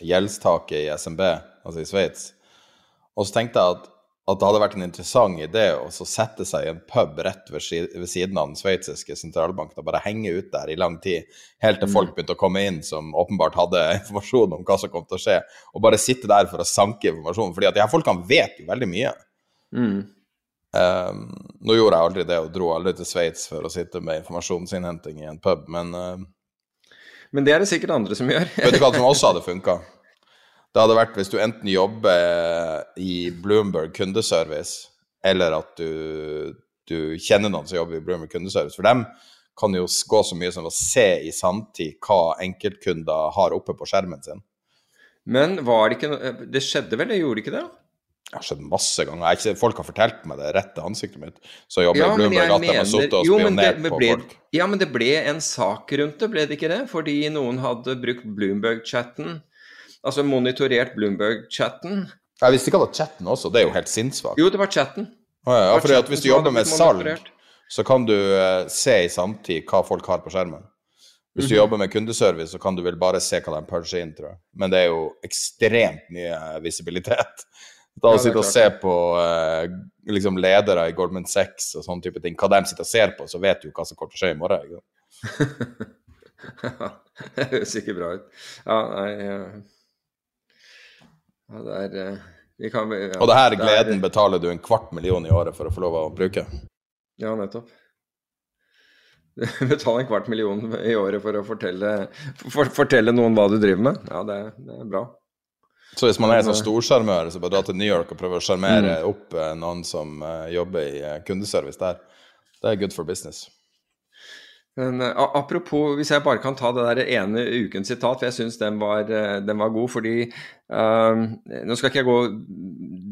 gjeldstaket i SMB, altså i Sveits. Og så tenkte jeg at, at det hadde vært en interessant idé å sette seg i en pub rett ved, si- ved siden av den sveitsiske sentralbanken og bare henge ut der i lang tid, helt til folk begynte å komme inn som åpenbart hadde informasjon om hva som kom til å skje, og bare sitte der for å sanke informasjon. fordi at de her folkene vet jo veldig mye. Mm. Um, nå gjorde jeg aldri det og dro aldri til Sveits for å sitte med informasjonsinnhenting i en pub, men uh, Men det er det sikkert andre som gjør. Vet du hva som også hadde funka? Det hadde vært hvis du enten jobber i Bloomberg kundeservice, eller at du, du kjenner noen som jobber i Bloomberg kundeservice. For dem kan jo gå så mye som å se i sanntid hva enkeltkunder har oppe på skjermen sin. Men var det ikke noe Det skjedde vel, det gjorde ikke det? Det har skjedd masse ganger. Ikke, folk har fortalt meg det rett til ansiktet mitt. Så jobber Ja, i Bloomberg at de har sittet og spionert på folk. Ja, men det ble en sak rundt det, ble det ikke det? Fordi noen hadde brukt Bloomberg-chatten, altså monitorert Bloomberg-chatten. Jeg visste ikke at det var chatten også, det er jo helt sinnssvakt. Jo, det var chatten. Ja, ja, at chatten hvis du jobber med salg, så kan du uh, se i samtid hva folk har på skjermen. Hvis du jobber med kundeservice, så kan du vel bare se hva de puncher inn, tror jeg. Men det er jo ekstremt mye visibilitet. Da å Ja, sitte og se på uh, liksom ledere i Goldman Sachs og sånne type ting, hva de sitter og ser på, så vet du hva som kommer til å skje i morgen. Ikke? det høres ikke bra ut. Ja, nei ja. Ja, Det er eh, vi kan, ja, Og det her er- gleden betaler du en kvart million i året for å få lov å bruke. Ja, nettopp. Betale en kvart million i året for å fortelle, for, fortelle noen hva du driver med. Ja, det, det er bra. Så hvis man er en sånn storsjarmør, så bare dra til New York og prøve å sjarmere Mm. opp eh, noen som eh, jobber i kundeservice der, det er good for business. Men eh, apropos, hvis jeg bare kan ta det der ene ukens sitat, for jeg syns den, eh, den var god. Fordi eh, Nå skal ikke jeg gå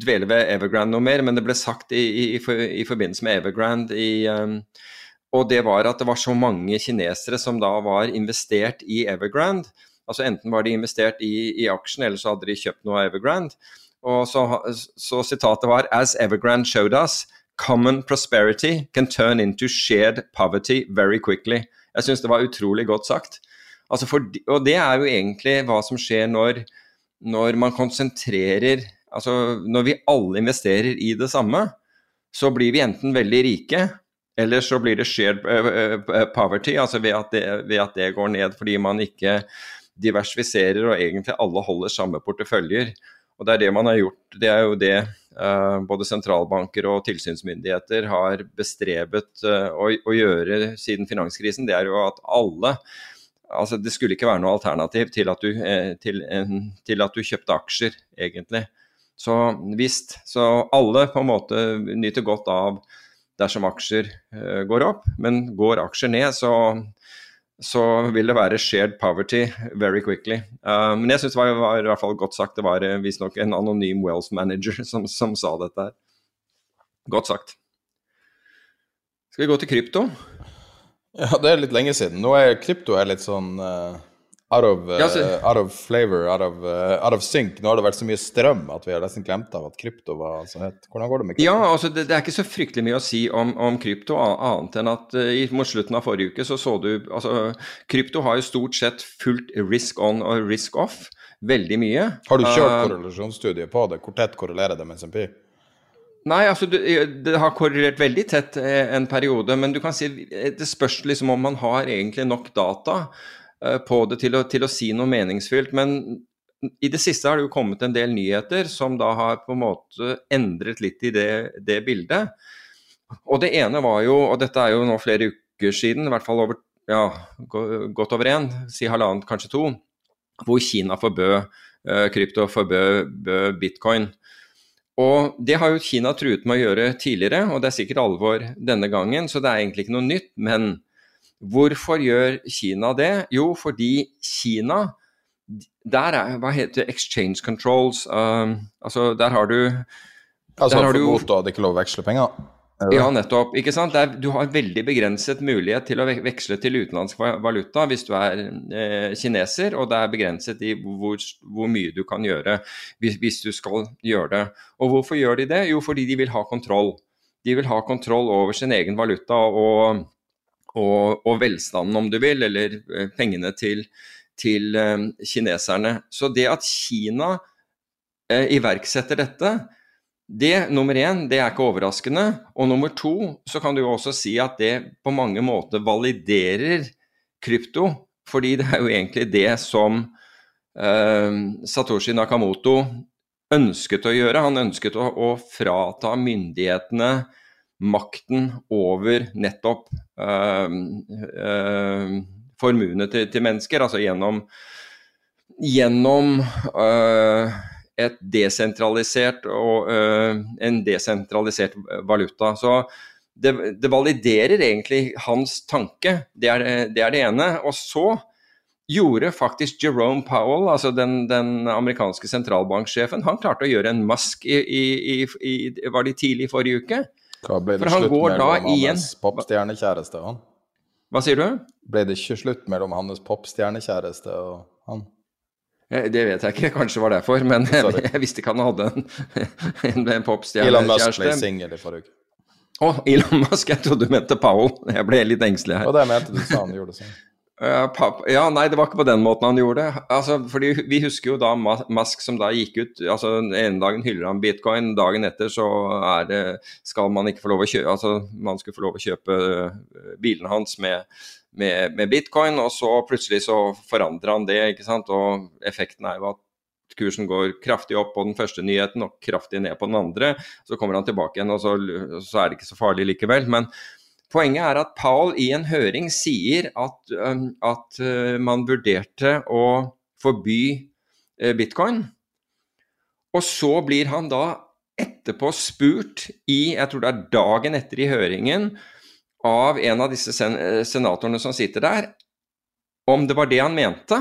dvele ved Evergrande noe mer, men det ble sagt i, i, i, for, i forbindelse med Evergrande i eh, Og det var at det var så mange kinesere som da var investert i Evergrande. Altså Enten var de investert i, i aksjen, eller så hadde de kjøpt noe av Evergrande. Og så, så sitatet var As Evergrande showed us, common prosperity can turn into shared poverty very quickly. Jeg syns det var utrolig godt sagt. Altså for, og det er jo egentlig hva som skjer når, når man konsentrerer Altså når vi alle investerer i det samme, så blir vi enten veldig rike, eller så blir det shared poverty, altså ved at, det, ved at det går ned fordi man ikke diversifiserer og egentlig alle holder samme porteføljer. Og det er det man har gjort. Det er jo det både sentralbanker og tilsynsmyndigheter har bestrebet eh, å, å gjøre siden finanskrisen. Det er jo at alle Altså det skulle ikke være noe alternativ til at du, eh, til til at du kjøpte aksjer, egentlig. Så visst. Så alle på en måte nyter godt av dersom aksjer eh, går opp, men går aksjer ned, så så vil det være shared poverty very quickly. Uh, men jeg syns det var, var i hvert fall godt sagt. Det var uh, visstnok en anonym wealth manager som, som sa dette her. Godt sagt. Skal vi gå til krypto? Ja, det er litt lenge siden. Nå er krypto er litt sånn eh, out, of, uh, out of flavor, out of, uh, out of sync. Nå har det vært så mye strøm at vi har nesten glemt av at krypto var så hett. Hvordan går det med krypto? Ja, altså det, det er ikke så fryktelig mye å si om, om krypto, annet enn at uh, mot slutten av forrige uke så så du altså Krypto har jo stort sett fullt risk on og risk off veldig mye. Har du kjørt Uh, korrelasjonsstudie på det? Hvor tett korrelerer det med SMP? Nei, altså det, har korrelert veldig tett en periode, men du kan si det spørs liksom om man har egentlig nok data på det til å, til å si noe meningsfylt. Men i det siste har det jo kommet en del nyheter som da har på en måte endret litt i det, det bildet. Og det ene var jo, og dette er jo nå flere uker siden, i hvert fall over, ja, godt over én, si halvannet, kanskje to, hvor Kina forbød uh, krypto, forbød bitcoin. Og Det har jo Kina truet med å gjøre tidligere, og det er sikkert alvor denne gangen, så det er egentlig ikke noe nytt. Men hvorfor gjør Kina det? Jo, fordi Kina der er Hva heter? Exchange controls. Um, altså, der har du Altså der har du, at det ikke lov å veksle penger? Ja, nettopp. ikke sant? Der, du har veldig begrenset mulighet til å veksle til utenlandsk valuta hvis du er eh, kineser, og det er begrenset i hvor, hvor mye du kan gjøre hvis, hvis, du skal gjøre det. Og hvorfor gjør de det? Jo, fordi de vil ha kontroll. De vil ha kontroll over sin egen valuta og, og, og velstanden, om du vil, eller eh, pengene til, til eh, kineserne. Så det at Kina eh, iverksetter dette, det, nummer én, det er ikke overraskende. Og nummer to, så kan du jo også si at det på mange måter validerer krypto. Fordi det er jo egentlig det som eh, Satoshi Nakamoto ønsket å gjøre. Han ønsket å, å frata myndighetene makten over nettopp eh, eh, formuene til, til, mennesker, altså gjennom, gjennom øh, et desentralisert og uh, en desentralisert valuta. Så det, det, validerer egentlig hans tanke, det er det, er det ene. Og så gjorde faktisk Jerome Powell, altså den, den amerikanske sentralbanksjefen, han klarte å gjøre en mask i, i, i, Var det tidlig i forrige uke? Hva ble det slutt mellom hans popstjernekjæreste og han? Hva sier du? Ble det ikke slutt mellom hans popstjernekjæreste og han? Eh, det vet jeg ikke, kanskje var derfor, men Sorry. jeg visste ikke han hadde en, en, en popstjernekjæreste. Elon Musk ble singel i forrige uke. Å, oh, Elon Musk, jeg trodde du mente Powell. Jeg ble litt engstelig her. Og det mente du sa han gjorde sånn. Ja, nei, det var ikke på den måten han gjorde det. Altså, fordi Vi husker jo da Musk som da gikk ut altså Den ene dagen hyller han bitcoin, dagen etter så er det, skal man ikke få lov å kjøpe altså Man skulle få lov å kjøpe eh, bilen hans med med, med, bitcoin, og så plutselig så forandrer han det. ikke sant? Og effekten er jo at kursen går kraftig opp på den første nyheten og kraftig ned på den andre. Så kommer han tilbake igjen, og så, så er det ikke så farlig likevel. Men poenget er at Paul i en høring sier at, at uh, man vurderte å forby uh, bitcoin. Og så blir han da etterpå spurt i, jeg tror det er dagen etter i høringen, av en av disse sen eh, senatorene som sitter der, om det var det han mente.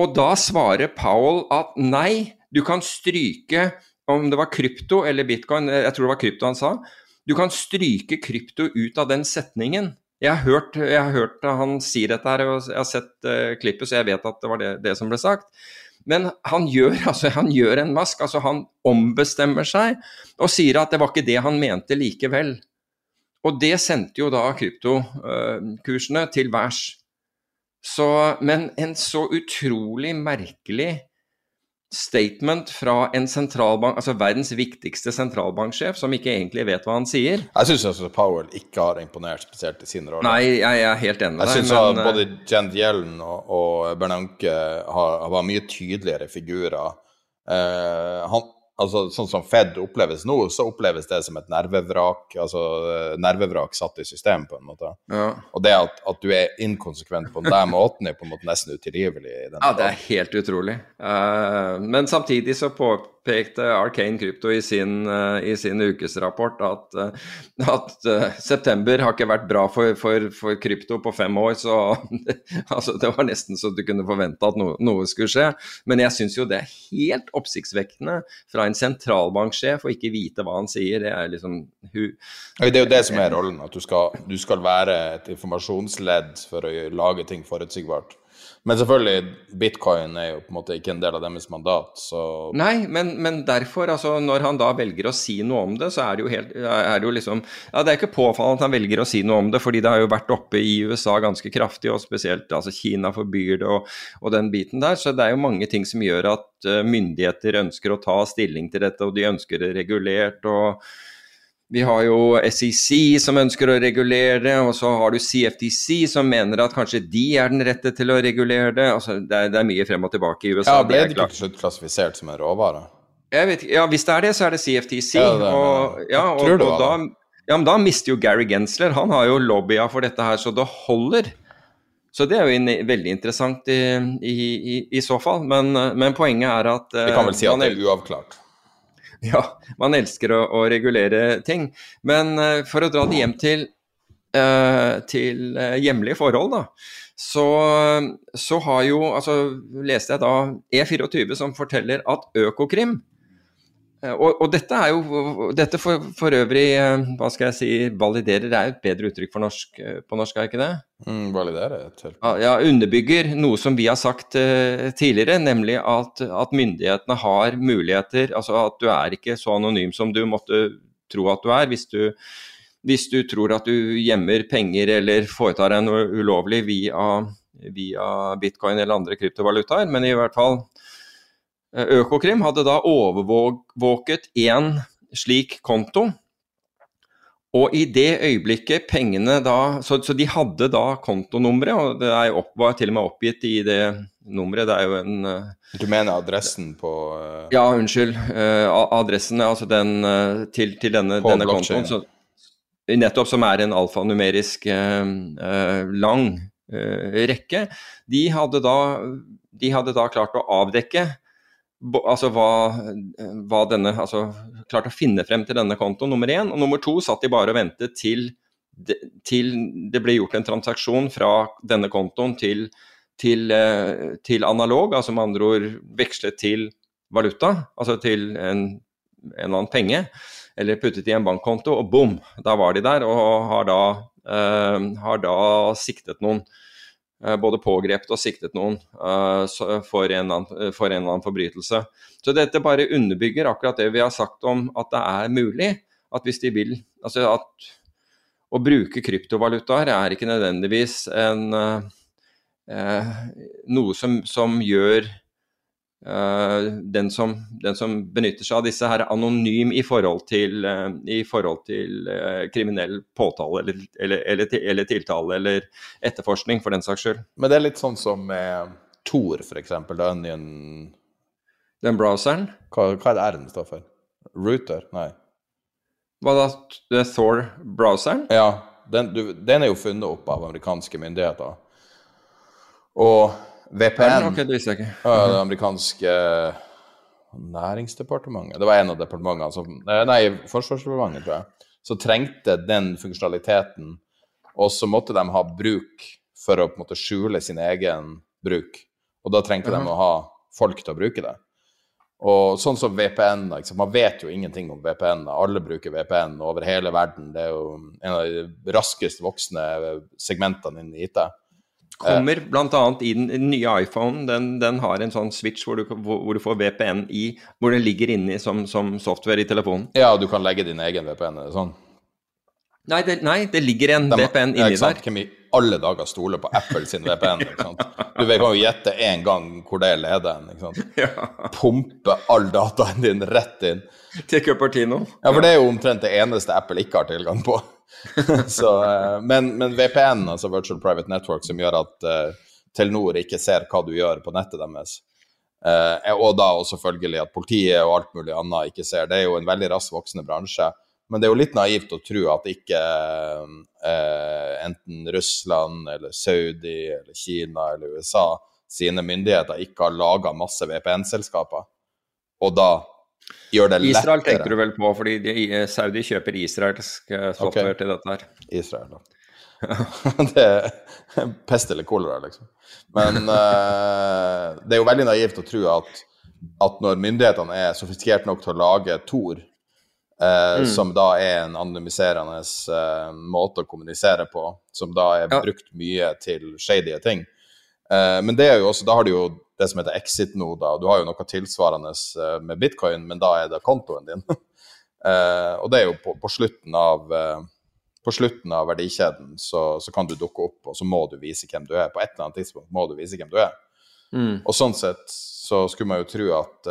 Og da svarer Powell at nei, du kan stryke om det var krypto eller bitcoin, jeg tror det var krypto han sa, du kan stryke krypto ut av den setningen. Jeg har hørt, jeg har hørt han si dette her, og jeg har sett uh, klippet, så jeg vet at det var det, det som ble sagt. Men han gjør, altså, han gjør en mask. altså Han ombestemmer seg og sier at det var ikke det han mente likevel. Og det sendte jo da kryptokursene til værs. Men en så utrolig merkelig statement fra en sentralbank, altså verdens viktigste sentralbanksjef, som ikke egentlig vet hva han sier. Jeg syns altså Powell ikke har imponert spesielt i sin rolle. Nei, jeg, er helt enig med deg. Jeg syns både Jen Yellen og, og Bernanke har, har mye tydeligere figurer. Eh, han, altså Sånn som Fed oppleves nå, så oppleves det som et nervevrak. Altså nervevrak satt i system, på en måte. Ja. Og det at, at, du er inkonsekvent på den måten, er på en måte nesten utilgivelig. ja, det er helt utrolig. Uh, men samtidig så på, påpekte Arcane Krypto i sin, uh, i sin ukesrapport at, uh, at uh, september har ikke vært bra for, for, for krypto på fem år. Så altså, det var nesten så du kunne forvente at no, noe skulle skje. Men jeg syns jo det er helt oppsiktsvekkende fra en sentralbanksjef å ikke vite hva han sier. Det er liksom hu Det er jo det som er rollen, at du skal, du skal være et informasjonsledd for å lage ting forutsigbart. Men selvfølgelig, bitcoin er jo på en måte ikke en del av deres mandat, så Nei, men, men, derfor, altså når han da velger å si noe om det, så er det jo helt er det jo liksom Ja, det er ikke påfallende at han velger å si noe om det, fordi det har jo vært oppe i USA ganske kraftig, og spesielt altså Kina forbyr det og, og den biten der. Så det er jo mange ting som gjør at uh, myndigheter ønsker å ta stilling til dette, og de ønsker det regulert. og vi har jo SEC som ønsker å regulere og så har du CFTC som mener at kanskje de er den rette til å regulere det. Altså, det, er, det er mye frem og tilbake i USA. Ja, Ble det ikke til slutt klassifisert som en råvare? Vet, ja, Hvis det er det, så er det CFTC. Ja, det og, ja, og, Tror det var ja, men da mister jo Gary Gensler. Han har jo lobbya for dette her, så det holder. Så det er jo en, veldig interessant i, i, i, i så fall. Men, men poenget er at Vi kan vel si at det er uavklart. ja, man elsker å, å regulere ting. Men uh, for å dra det hjem til, uh, til uh, hjemlige forhold, da. Så, så har jo Altså leste jeg da E24 som forteller at Økokrim og, og dette er jo Dette for, for øvrig, eh, hva skal jeg si, validerer er et bedre uttrykk for norsk, eh, på norsk, er ikke det? Mm, validere et helt Ja, underbygger noe som vi har sagt uh, tidligere, nemlig at, at myndighetene har muligheter. Altså at du er ikke så anonym som du måtte tro at du er. Hvis du, hvis du tror at du gjemmer penger eller foretar deg noe ulovlig via, via bitcoin eller andre kryptovalutaer. Men i hvert fall eh, Økokrim hadde da overvåket én slik konto. Og i det øyeblikket pengene da Så, så de hadde da kontonummeret, og det er opp, var til og med oppgitt i det nummeret. Det er jo en eh, Du mener adressen på uh, Ja, unnskyld. Uh, adressen altså den eh, til, til denne, denne kontoen. Så, nettopp som er en alfanumerisk eh, eh, lang eh, rekke. De hadde, da, de hadde da klart å avdekke altså hva, hva denne Altså klart å finne frem til denne kontoen, nummer én. Og nummer to satt de bare og ventet til, til det ble gjort en transaksjon fra denne kontoen til, til, eh, til analog, altså med andre ord vekslet til valuta, altså til en, en eller annen penge, eller puttet i en bankkonto, og bom, da var de der og har da, eh, har da siktet noen. Eh, Både pågrepet og siktet noen eh, for en, annen, for en eller annen forbrytelse. Så dette bare underbygger akkurat det vi har sagt om at det er mulig at hvis de vil Altså at å bruke kryptovalutaer er ikke nødvendigvis en eh, noe som, som gjør den, som, den som benytter seg av disse her anonym i forhold til, eh, i forhold til eh, kriminell påtale eller, eller, eller, eller tiltale eller etterforskning, for den saks skyld. Men det er litt sånn som med Tor. Da Onion Den browseren, hva, hva er det R-en står for? Router? Nei. hva da? Er Thor-browseren? Ja, den, du, den er jo funnet opp av amerikanske myndigheter. Og VPN Okay, det visste jeg ikke. Ja, det amerikanske næringsdepartementet Det var en av departementene som Nei, Forsvarsdepartementet, tror jeg. Så trengte den funksjonaliteten, og så måtte de ha bruk for å på en måte skjule sin egen bruk. Og da trengte de å ha folk til å bruke det. Og sånn som VPN, ikke man vet jo ingenting om VPN. Alle bruker VPN over hele verden. Det er jo en av de raskest voksende segmentene innen IT. Kommer bl.a. i den den nye iPhonen. Den, den har en sånn switch hvor du, hvor, du får VPN i, hvor den ligger inni som, som software i telefonen. Ja, du kan legge din egen VPN, i sånn? Nei, det, nei, det ligger en De- VPN inni der. Hvem i alle dager stoler på Apple sin VPN? Ikke sant? Du kan jo gjette én gang hvor det leder en. ikke sant? Ja. Pumpe all dataen din rett inn. Til Cupertino. Ja, for det er jo omtrent det eneste Apple ikke har tilgang på. Så, eh, men, men VPN, altså Virtual Private Network, som gjør at uh, Telenor ikke ser hva du gjør på nettet deres, uh, og da og selvfølgelig at politiet og alt mulig annet ikke ser, det er jo en veldig raskt voksende bransje. Men det er jo litt naivt å tro at ikke uh, enten Russland eller Saudi eller Kina eller USA sine myndigheter ikke har laga masse VPN-selskaper, og da gjør det lettere Israel tenker du vel på, fordi de, Saudi kjøper israelsk eh, software okay. til dette her. Israel, da. det er pest eller kolera, liksom. Men uh, det er jo veldig naivt å tro at, at når myndighetene er sofistikert nok til å lage Tor, eh, som da er en anonymiserende uh, måte å kommunisere på, som da er brukt mye til shady ting eh, Men det er jo også, da har du jo det som heter exit-noder, du har jo noe tilsvarende eh, med bitcoin, men da er det kontoen din. Eh, og det er jo på, på slutten av eh, på slutten av verdikjeden så, så kan du dukke opp, og så må du vise hvem du er. På et eller annet tidspunkt må du vise hvem du er. Mm. Og sånn sett så skulle man jo tro at,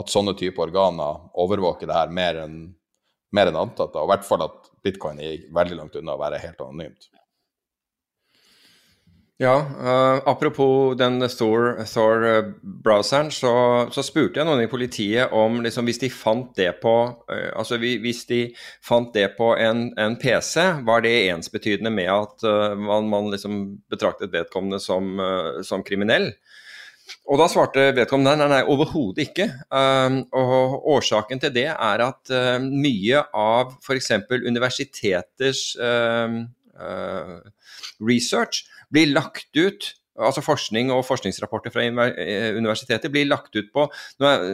at sånne type organer overvåker det her mer enn mer enn antatt. Og i hvert fall at bitcoin er veldig langt unna å være helt anonymt. Ja, uh, apropos den Thor-browseren, så, så spurte jeg noen i politiet om liksom, hvis de fant det på uh, altså hvis de fant det på en, en PC, var det ensbetydende med at uh, man, man liksom betraktet vedkommende som, eh, som kriminell? Og da svarte vedkommende nei, nei, nei overhodet ikke. Og årsaken til det er at eh, mye av f.eks. universiteters eh, research blir lagt ut Altså forskning og forskningsrapporter fra eh, universitetet blir lagt ut på er,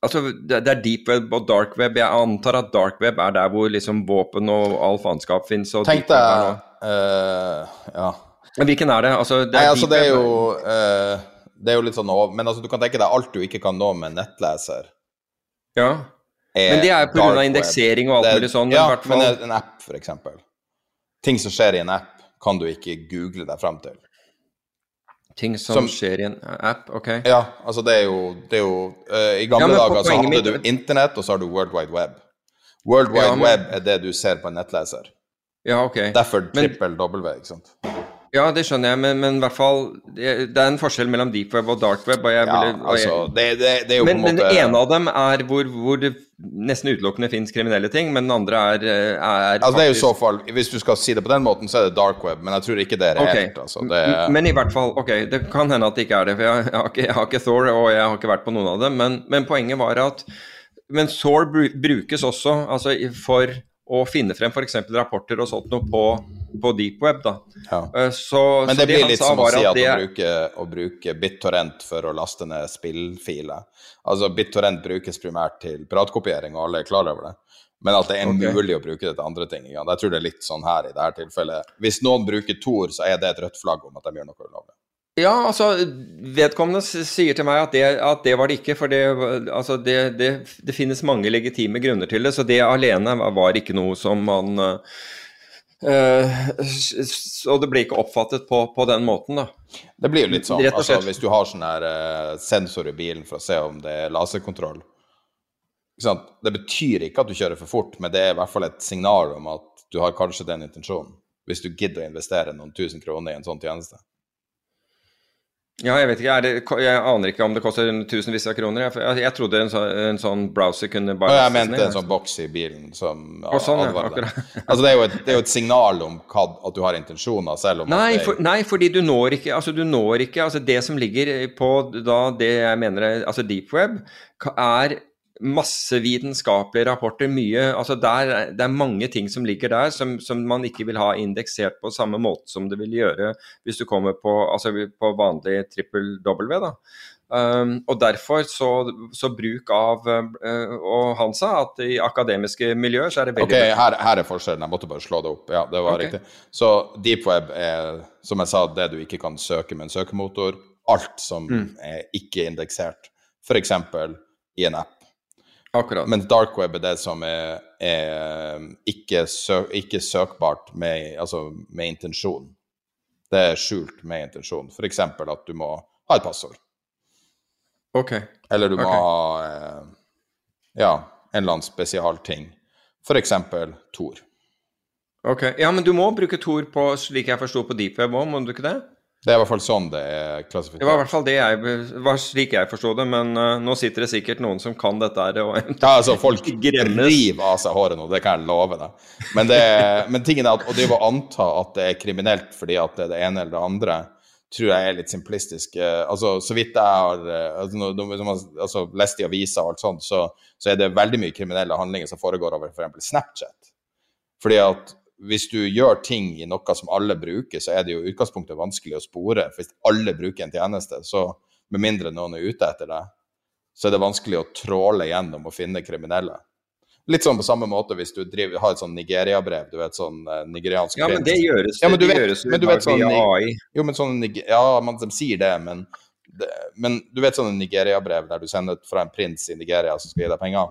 Altså, det, er deep web og dark web. Jeg antar at dark web er der hvor liksom våpen og all faenskap fins. Tenk deg uh, Ja. Men hvilken er det? Altså, det Nei, er altså, deep det er jo uh, Det er jo litt sånn over- Men altså, du kan tenke deg alt du ikke kan nå med nettleser. Ja. Men det er pga. indeksering og alt mulig sånn. Ja, men en app, eksempel. Ting som skjer i en app, kan du ikke google deg frem til. ting som, som- skjer i en app, OK? Ja, altså det er jo, det er jo uh, I gamle Ja, dager så hadde mitt- du internett, og så har du World Wide Web. World Wide Ja, men- Web er det du ser på en nettleser. Ja, ok. Derfor Men- trippel W, ikke sant. Ja, det skjønner jeg, men, men i hvert fall det, er en forskjell mellom deep web og dark web. Og jeg, Ja, ville- og jeg, altså, det, det, det er jo men, på en men måte den ene av dem er hvor, hvor det nesten utelukkende finnes kriminelle ting, men den andre er, er Altså det er jo så fall, Hvis du skal si det på den måten, så er det dark web, men jeg tror ikke det er reelt. Ok, altså. Det, Men i hvert fall, ok, det kan hende at det ikke er det, for jeg, jeg, har, ikke, jeg har ikke Thor, og jeg har ikke vært på noen av dem, men, men poenget var at Men Thor brukes også altså, for å finne frem f.eks. rapporter og sånt noe på, på deep web, da. ja. Eh, Så, Men så det blir litt som å si at det å bruke, å bruke BitTorrent for å laste ned spillfiler. Altså BitTorrent brukes primært til piratkopiering, og alle er klar over det. Men at det er okay. mulig å bruke det til andre ting. Ja. Jeg tror det er litt sånn her i dette tilfellet. Hvis noen bruker Tor, så er det et rødt flagg om at de gjør noe ulovlig. Ja, altså, vedkommende sier til meg at det, at det var det ikke. For det, altså, det, det, det finnes mange legitime grunner til det, så det alene var, var ikke noe som man eh, eh, Og det blir ikke oppfattet på, på den måten, da. Det blir jo litt sånn altså, hvis du har sånn her eh, sensor i bilen for å se om det er laserkontroll. Det betyr ikke at du kjører for fort, men det er i hvert fall et signal om at du har kanskje den intensjonen. Hvis du gidder å investere noen tusen kroner i en sånn tjeneste. Ja, jeg vet ikke, det, jeg aner ikke om det koster tusenvis av kroner. Jeg, jeg, jeg trodde en, så, en sånn browser kunne bare jeg mente ned, en sånn boks i bilen som Å, sånn, advarer. Altså, det er, et, det er jo et signal om hva, at du har intensjoner, selv om Nei, for, nei, fordi du når ikke Altså, du når ikke Altså, det som ligger på da det jeg mener er Altså, deep web er masse vitenskapelige rapporter, mye Altså, der, det er mange ting som ligger der som, som man ikke vil ha indeksert på samme måte som det vil gjøre hvis du kommer på, altså, på vanlig trippel W, da. Um, og derfor så, så bruk av uh, Og han sa at i akademiske miljøer så er det Ok, veldig her, her er forskjellen. Jeg måtte bare slå det opp. Ja, det var okay. riktig. Så deep web er, som jeg sa, det du ikke kan søke med en søkemotor. Alt som Mm. er ikke indeksert. F.eks. i en app. Akkurat. Mens dark web er det som er, er ikke, søk, ikke søkbart med, altså med intensjon. Det er skjult med intensjon. F.eks. at du må ha et passord. ok. Eller du må okay. ha eh, ja, en eller annen spesialting. F.eks. Tor. Ok, Ja, men du må bruke Tor på, slik jeg forsto på deepweb òg, må du ikke det? Det er i hvert fall sånn det er Det var i hvert fall det jeg, var slik jeg forsto det, men uh, nå sitter det sikkert noen som kan dette her. Og, Ja, altså Folk Gremmes. river av seg håret nå, det kan jeg love deg. Men, det, men tingen er at å drive og anta at det er kriminelt fordi at det er det ene eller det andre, tror jeg er litt simplistisk. Uh, Altså, Så vidt jeg har uh, altså, lest i aviser og alt sånt, så, så er det veldig mye kriminelle handlinger som foregår over f.eks. Snapchat. Fordi at hvis du gjør ting i noe som alle bruker, så er det jo i utgangspunktet vanskelig å spore. For hvis alle bruker en tjeneste, så med mindre noen er ute etter deg, så er det vanskelig å tråle gjennom og finne kriminelle. Litt sånn på samme måte hvis du driver, har et sånn Nigeria-brev, du vet sånn eh, nigeriansk ja, men det gjøres, Ja, men du det vet- gjøres men du vet sånn- AI. Jo, men sånn Ja, man, de sier det, men det, Men du vet sånne Nigeria-brev der du sender fra en prins i Nigeria som skal gi deg penger?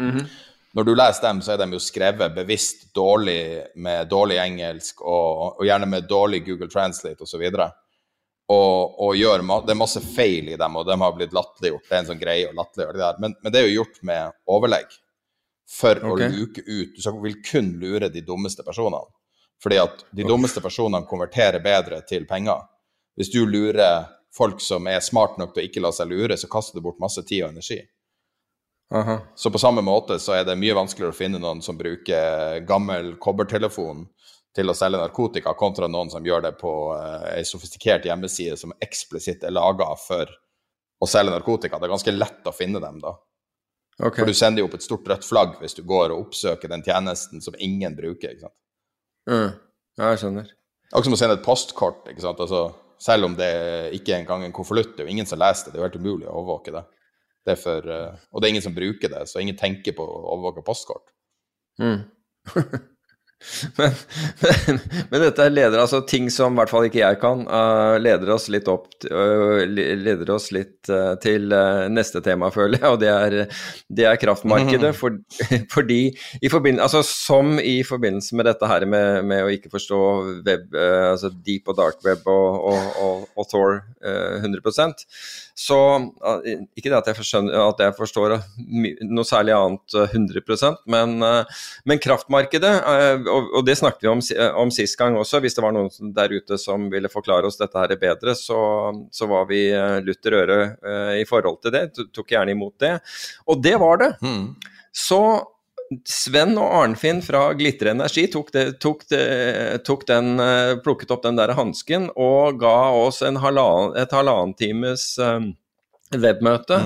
Mhm. Når du leser dem, så er de jo skrevet bevisst dårlig med dårlig engelsk, og, og gjerne med dårlig Google Translate osv. Og, og gjør, det er masse feil i dem, og de har blitt latterliggjort. Det er en sånn greie å latterliggjøre det der. Men, men det er jo gjort med overlegg. for okay. å luke ut Du vil kun lure de dummeste personene. Fordi at de dummeste personene konverterer bedre til penger. Hvis du lurer folk som er smart nok til å ikke la seg lure, så kaster du bort masse tid og energi. Aha. Så på samme måte så er det mye vanskeligere å finne noen som bruker gammel kobbertelefon til å selge narkotika, kontra noen som gjør det på uh, ei sofistikert hjemmeside som eksplisitt er laga for å selge narkotika. Det er ganske lett å finne dem, da. Okay. For du sender jo opp et stort rødt flagg hvis du går og oppsøker den tjenesten som ingen bruker. ikke sant? Mm. Ja, jeg skjønner. Akkurat som å sende et postkort. ikke sant? Altså, selv om det ikke er engang en konvolutt, det er jo ingen som leser det. Det er jo helt umulig å overvåke det. Det er for, eh, og det er ingen som bruker det, så ingen tenker på å overvåke postkort. Mm. men, men, men dette leder altså ting som i hvert fall ikke jeg kan, uh, leder oss litt opp øh, leder oss litt uh, til neste tema, føler jeg, og det er, det er kraftmarkedet. For, fordi i forbindelse, altså Som i forbindelse med dette her med, med å ikke forstå web, altså deep og dark web og, og, og, og Thor eh, 100 så Ikke det at jeg, forskjønner, at jeg forstår noe særlig annet eh, 100 men, men kraftmarkedet, og, og det snakket vi om, eh, om sist gang også, hvis det var noen der ute som ville forklare oss dette her bedre, så, så var vi eh, lutter øre uh, i forhold til det, tok gjerne imot det. Og det var det. Mm. Så Sven og Arnfinn fra Glitre Energi tok, det, tok, det, tok den, eh, plukket opp den der hansken og ga oss en halvannen, et halvannen times um, webmøte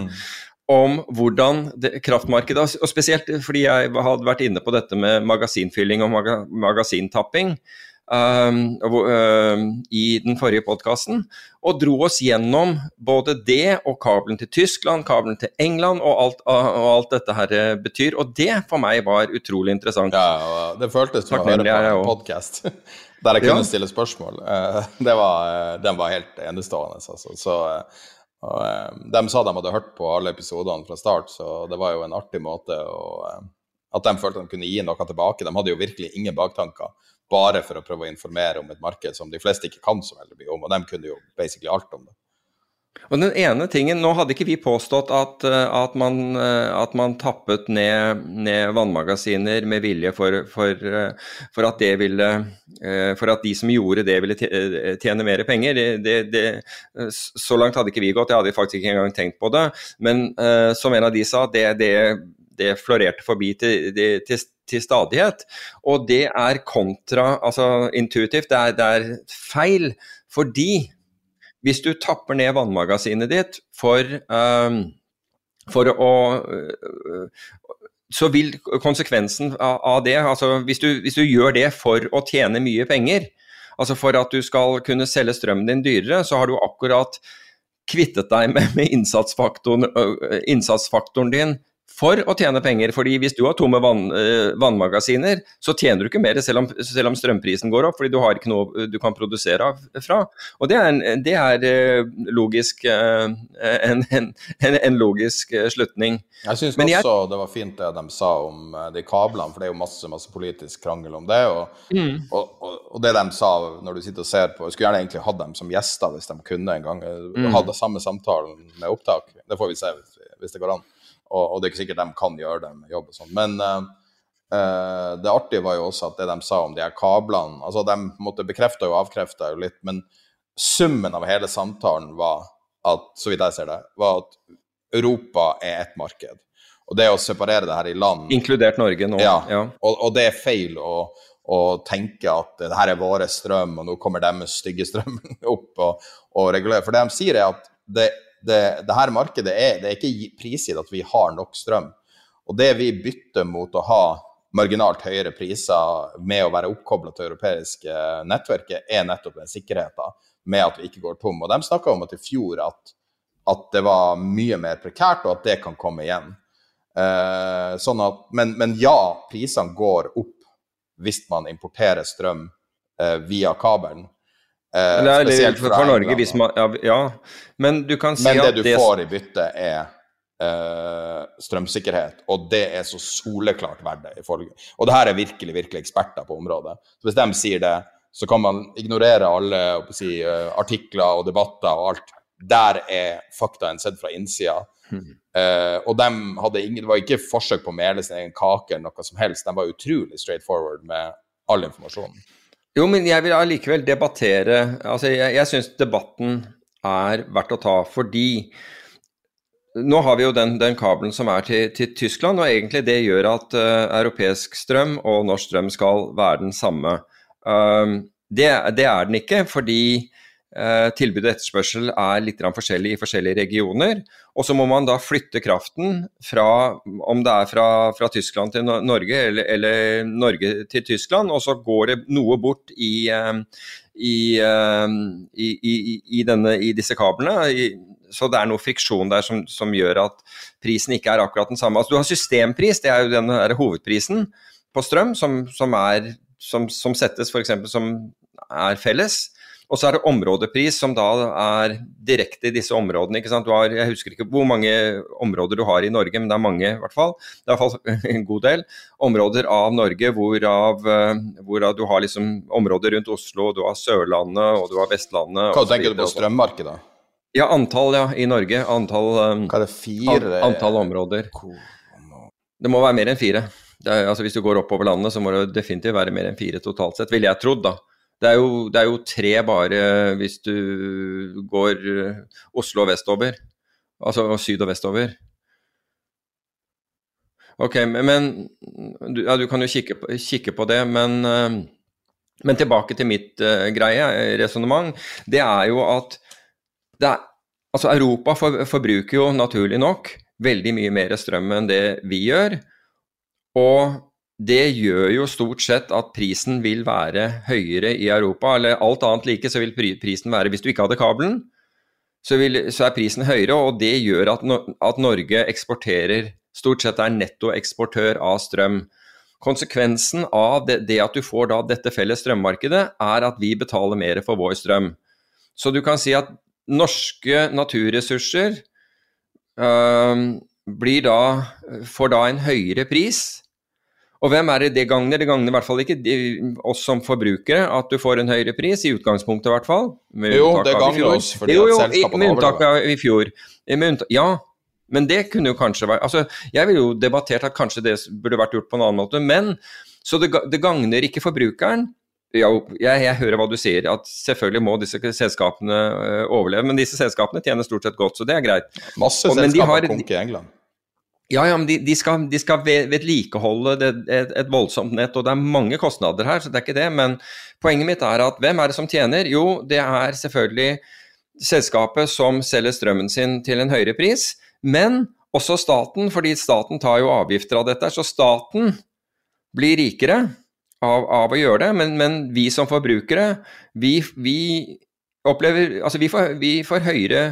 om hvordan det, kraftmarkedet, og spesielt fordi jeg hadde vært inne på dette med magasinfylling og maga, magasintapping um, hvor- um, i den forrige podkasten, og dro oss gjennom både det og kabelen til Tyskland, kabelen til England og alt, og alt dette her eh, betyr. Og det for meg var utrolig interessant. Ja, det føltes som å høre på en podkast der jeg kunne Ja. stille spørsmål. Uh, Det var, eh, den var helt enestående. Altså. Så, eh, og, eh, de sa de hadde hørt på alle episodene fra start, så det var jo en artig måte å, eh, at de følte de kunne gi noe tilbake. De hadde jo virkelig ingen baktanker, bare for å prøve å informere om et marked som de fleste ikke kan så veldig mye om, og de kunne jo basically alt om det. Og den ene tingen, Nå hadde ikke vi påstått at, eh, at, man, eh, at man tappet ned, ned vannmagasiner med vilje for, for, eh, for at ville For at de som gjorde det, ville tjene mer penger. Det, det, så langt hadde ikke vi gått, jeg hadde faktisk ikke engang tenkt på det. Men som en av de sa, det florerte forbi til, til, til stadighet. Og det er kontra, altså intuitivt, det er, det er feil. Fordi hvis du tapper ned vannmagasinet ditt for, um, for å uh, Så vil konsekvensen av, det altså hvis du, hvis du gjør det for å tjene mye penger, altså for at du skal kunne selge strømmen din dyrere, så har du akkurat kvittet deg med, med innsatsfaktoren, øh, innsatsfaktoren din for å tjene penger. fordi hvis du har tomme vann, øh, vannmagasiner, så tjener du ikke mer selv om, selv om strømprisen går opp, fordi du har ikke noe du kan produsere fra. Og det er, en, det er øh, logisk, øh, en, en, en, logisk slutning. Jeg syns også jeg- det var fint det de sa om eh, de kablene, for det er jo masse masse politisk krangel om det. Og, og, og, og det de sa når du sitter og ser på Jeg skulle gjerne egentlig hatt dem som gjester hvis de kunne en gang. hadde Ha samme samtalen med opptak. Det får vi se hvis, hvis det går an. Og, og det er ikke sikkert de kan gjøre det med jobb og sånn. Men uh, det artige var jo også at det de sa om de her kablene altså De måtte bekrefte og avkrefte jo litt, men summen av hele samtalen var at, så vidt jeg ser det, var at Europa er ett marked. Og det å separere det her i land Inkludert Norge nå. ja, ja. Og, og det er feil å, å tenke at det her er vår strøm, og nå kommer deres stygge strøm opp og, og regulere. For det de sier, er at det, det, det her markedet er, det er ikke gi- prisgitt at vi har nok strøm. Og det vi bytter mot å ha marginalt høyere priser med å være oppkobla til europeiske nettverket, er nettopp den sikkerheten med at vi ikke går tom. Og de snakka om at i fjor at, at det var mye mer prekært, og at det kan komme igjen. Eh, sånn at, men, men ja, prisene går opp hvis man importerer strøm eh, via kabelen. Eh, spesielt fra for Norge, hvis man ja, ja, men du kan si Men det at du får i bytte, er eh, strømsikkerhet, og det er så soleklart verdt det. Og det her er virkelig, virkelig eksperter på området. Så hvis de sier det, så kan man ignorere alle si, eh, artikler og debatter og alt. Der er faktaen sett fra innsida. Uh, og de hadde ingen, det var ikke forsøk på å mele sin egen kake eller noe som helst. De var utrolig straight forward med all informasjonen. Jo, men jeg vil allikevel debattere Altså, jeg, jeg syns debatten er verdt å ta, fordi nå har vi jo den, den kabelen som er til, til, Tyskland, og egentlig det gjør at uh, europeisk strøm og norsk strøm skal være den samme. Uh, det, det, er den ikke, fordi tilbud og etterspørsel er litt forskjellig i forskjellige regioner. Og så må man da flytte kraften fra, om det er fra, fra Tyskland til Norge eller, eller, Norge til Tyskland, og så går det noe bort i, uh, i, i, i, denne, i disse kablene. Så det er noe friksjon der som, som, gjør at prisen ikke er akkurat den samme. Altså, du har systempris, det er jo den hovedprisen på strøm som, som, er, som, som settes f.eks. som er felles. Og så er det områdepris, som da er direkte i disse områdene. Har, jeg husker ikke hvor mange områder du har i Norge, men det er mange i hvert fall. Det er i hvert fall en god del. Områder av Norge hvorav, eh, hvorav du har liksom områder rundt Oslo, du har Sørlandet og du har Vestlandet. Hva tenker du på strømmarkedet? Ja, antall ja, i Norge. Antall, um, Hva er det, fire? antall områder. Det må være mer enn fire. Er, altså, hvis du går oppover landet, så må det definitivt være mer enn fire totalt sett, ville jeg trodd, da. Det er, jo, det er, jo, tre bare hvis du går uh, Oslo og vestover. Altså syd og vestover. Ok, men du, ja, du kan jo kikke på, kikke på det, men, uh, men tilbake til mitt uh, greie, resonnement. Det er jo at er, altså Europa for, forbruker jo naturlig nok veldig mye mer strøm enn det vi gjør. Og det gjør jo stort sett at prisen vil være høyere i Europa. Eller alt annet like, så vil prisen være Hvis du ikke hadde kabelen, så, vil, så er prisen høyere, og det gjør at, at Norge eksporterer Stort sett er nettoeksportør av strøm. Konsekvensen av det, det, at du får da dette felles strømmarkedet, er at vi betaler mer for vår strøm. Så du kan si at norske naturressurser øh, da, får da en høyere pris. Og hvem er det det gagner? Det gagner i hvert fall ikke de, oss som forbrukere at du får en høyere pris, i utgangspunktet i hvert fall. Jo, det gagner oss fordi jo, jo, at Med unntak av i fjor. ja, men det kunne jo kanskje vært altså, Jeg ville jo debattert at kanskje det burde vært gjort på en annen måte. Men så det, det gagner ikke forbrukeren, ja, jeg, jeg, hører hva du sier, at selvfølgelig må disse selskapene uh, overleve. Men disse selskapene tjener stort sett godt, så det er greit. Masse og, selskaper konker i England. Ja, ja, men de, de skal, de skal vedlikeholde et, et, voldsomt nett, og det er mange kostnader her, så det er ikke det. Men poenget mitt er at hvem er det som tjener? Jo, det er selvfølgelig selskapet som selger strømmen sin til en høyere pris, men også staten, fordi staten tar jo avgifter av dette. Så staten blir rikere av, av å gjøre det, men, men, vi som forbrukere, vi, vi opplever Altså, vi får, vi får høyere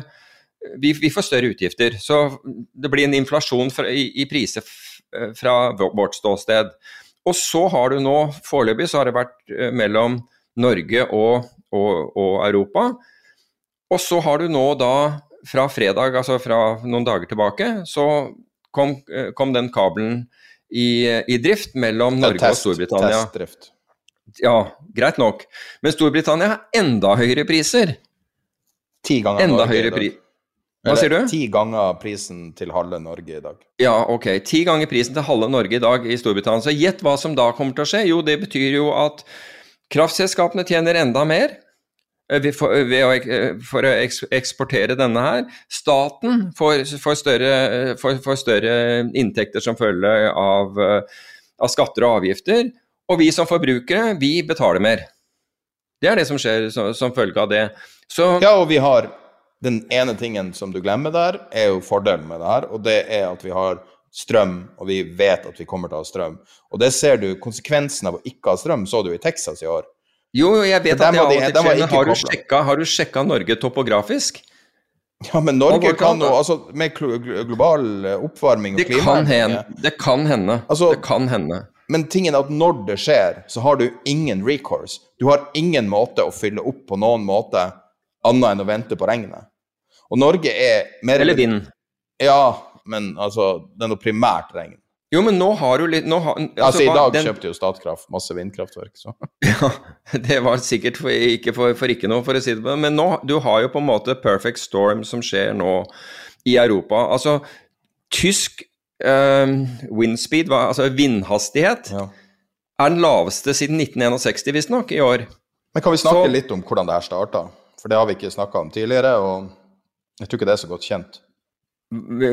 vi, vi, får større utgifter. Så det blir en inflasjon fra, i, i, priser fra vårt ståsted. Og så har du nå, foreløpig så har det vært eh, mellom Norge og, og, og Europa. Og så har du nå da fra fredag, altså fra noen dager tilbake, så kom, eh, kom den kabelen i, i drift mellom Norge test, og Storbritannia. Testdrift. Ja, greit nok. Men Storbritannia har enda høyere priser. Ti ganger enda Norge høyere pris. Hva sier du? Ti ganger prisen til halve Norge i dag. Ja, ok. Ti ganger prisen til halve Norge i dag i Storbritannia. Så gjett hva som da kommer til å skje. Jo, det betyr jo at kraftselskapene tjener enda mer. Eh, for, eh, ved å, eh, for å eksportere denne her. Staten får, får, større, får, får større, inntekter som følge av, av, skatter og avgifter. Og vi som forbrukere, vi betaler mer. Det er det som skjer som, som følge av det. Så, ja, og vi har den ene tingen som du glemmer der, er jo fordelen med det her, og det er at vi har strøm, og vi vet at vi kommer til å ha strøm. Og det ser du, konsekvensen av å ikke ha strøm, så du i Texas i år. Jo, jo, jeg vet at det av og til skjer, men har du, sjekka, har du sjekka Norge topografisk? Ja, men Norge kan jo altså Med global eh, oppvarming og klima Det kan hende. Altså, det kan hende. Men tingen er at når det skjer, så har du ingen recourse. Du har ingen måte å fylle opp på noen måte annet enn å vente på regnet. Og Norge er mer Eller vind. Ja, men altså Det er noe primært regn. Jo, men nå har du litt har, altså, Altså, I dag den- kjøpte jo Statkraft masse vindkraftverk, så Ja, det var sikkert for, ikke for, for ikke noe, for å si det på Men nå, du har jo på en måte perfect storm som skjer nå i Europa. Altså, tysk eh, windspeed, altså vindhastighet, ja. er den laveste siden 1961, visstnok, i år. Men kan vi snakke Så- litt om hvordan det her starta? For det har vi ikke snakka om tidligere, og jeg tror ikke det er så godt kjent.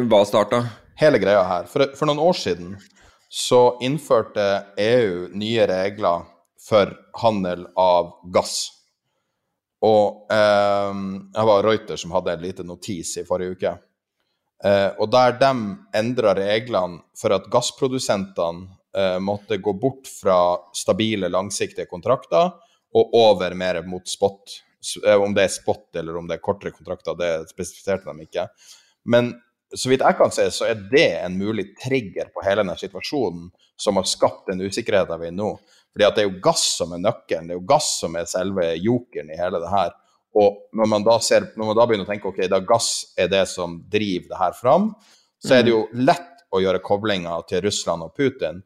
Hva starta? Hele greia her. For, for noen år siden så innførte EU nye regler for handel av gass. Og eh, det var Reuter som hadde en liten notis i forrige uke. Eh, og der de endra reglene for at gassprodusentene eh, måtte gå bort fra stabile, langsiktige kontrakter og over mer mot spot. Eh, Om det er spot eller om det er kortere kontrakter, det spesifiserte de ikke. Men så vidt jeg kan se, så er det en mulig trigger på hele denne situasjonen som har skapt den usikkerheten vi er i nå. Fordi at det er jo gass som er nøkkelen, det er jo gass som er selve jokeren i hele det her. Og når man da, ser, når man da begynner å tenke ok, da gass er det som driver det her fram, så er det jo lett å gjøre koblinger til Russland og Putin.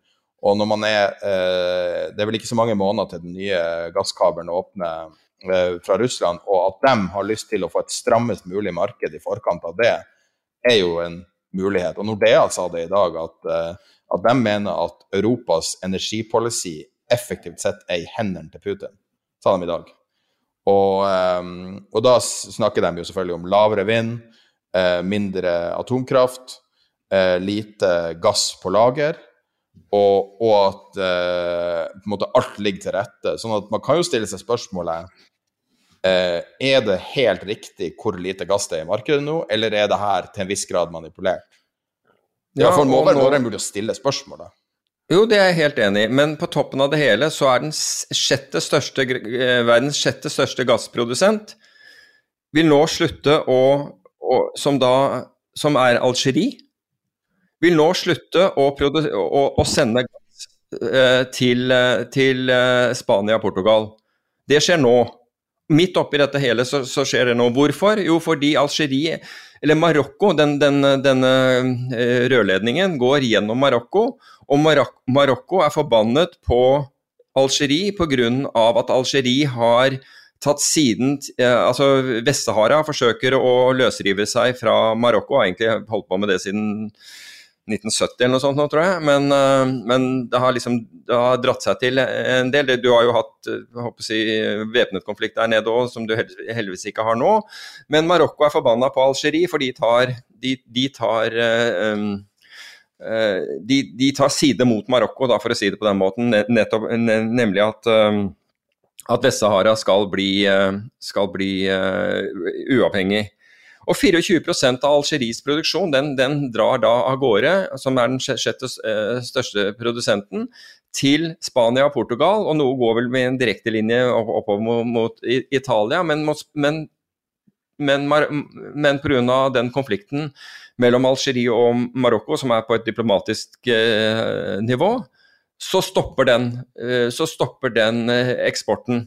Og når man er eh, Det er vel ikke så mange måneder til den nye gasskabelen åpner fra Russland, og at de har lyst til å få et strammest mulig marked i forkant av det, er jo en mulighet. Og Nordea sa det i dag, at, eh, at de mener at Europas energipolicy effektivt sett er i hendene til Putin, sa de i dag. Og, eh, og da snakker de jo selvfølgelig om lavere vind, eh, mindre atomkraft, eh, lite gass på lager, og, og at eh, på en måte alt ligger til rette. Sånn at man kan jo stille seg spørsmålet eh, er det helt riktig hvor lite gass det er i markedet nå, eller er det her til en viss grad manipulert? Ja, for må være noen mulig å stille spørsmålet. Jo, det er jeg helt enig i, men på toppen av det hele så er den sjette største, eh, verdens sjette største gassprodusent vil nå slutte å, å som, da, som er Algerie, vil nå slutte å, å, å sende gass eh, til, eh, til eh, Spania og Portugal. Det skjer nå. Midt oppi dette hele så, så skjer det nå. Hvorfor? Jo, fordi Algerie, eller Marokko, den, den, denne rørledningen går gjennom Marokko, og Marok Marokko er forbannet på Algerie pga. at Algerie har tatt siden Altså Vest-Sahara forsøker å løsrive seg fra Marokko, har egentlig holdt på med det siden 1970 eller noe sånt, nå, tror jeg. Men, eh, men det har liksom det har dratt seg til en del. Du har jo hatt eh, håper si, væpnet konflikt der nede òg, som du heldigvis ikke har nå. Men Marokko er forbanna på Algerie, for de tar, de, de tar eh, um, eh, de, de tar side mot Marokko, da, for å si det på den måten. Nettopp, nemlig at, at Vest-Sahara skal bli, eh, skal bli uh, uavhengig. Og 24% av Algeries produksjon den, den drar da av gårde, som er den sjette eh, største produsenten, til Spania og Portugal. Og noe går vel med en direktelinje opp, oppover mot, mot Italia, men, men, men, men pga. den konflikten mellom Algerie og Marokko, som er på et diplomatisk eh, nivå, så stopper den, eh, så stopper den eksporten.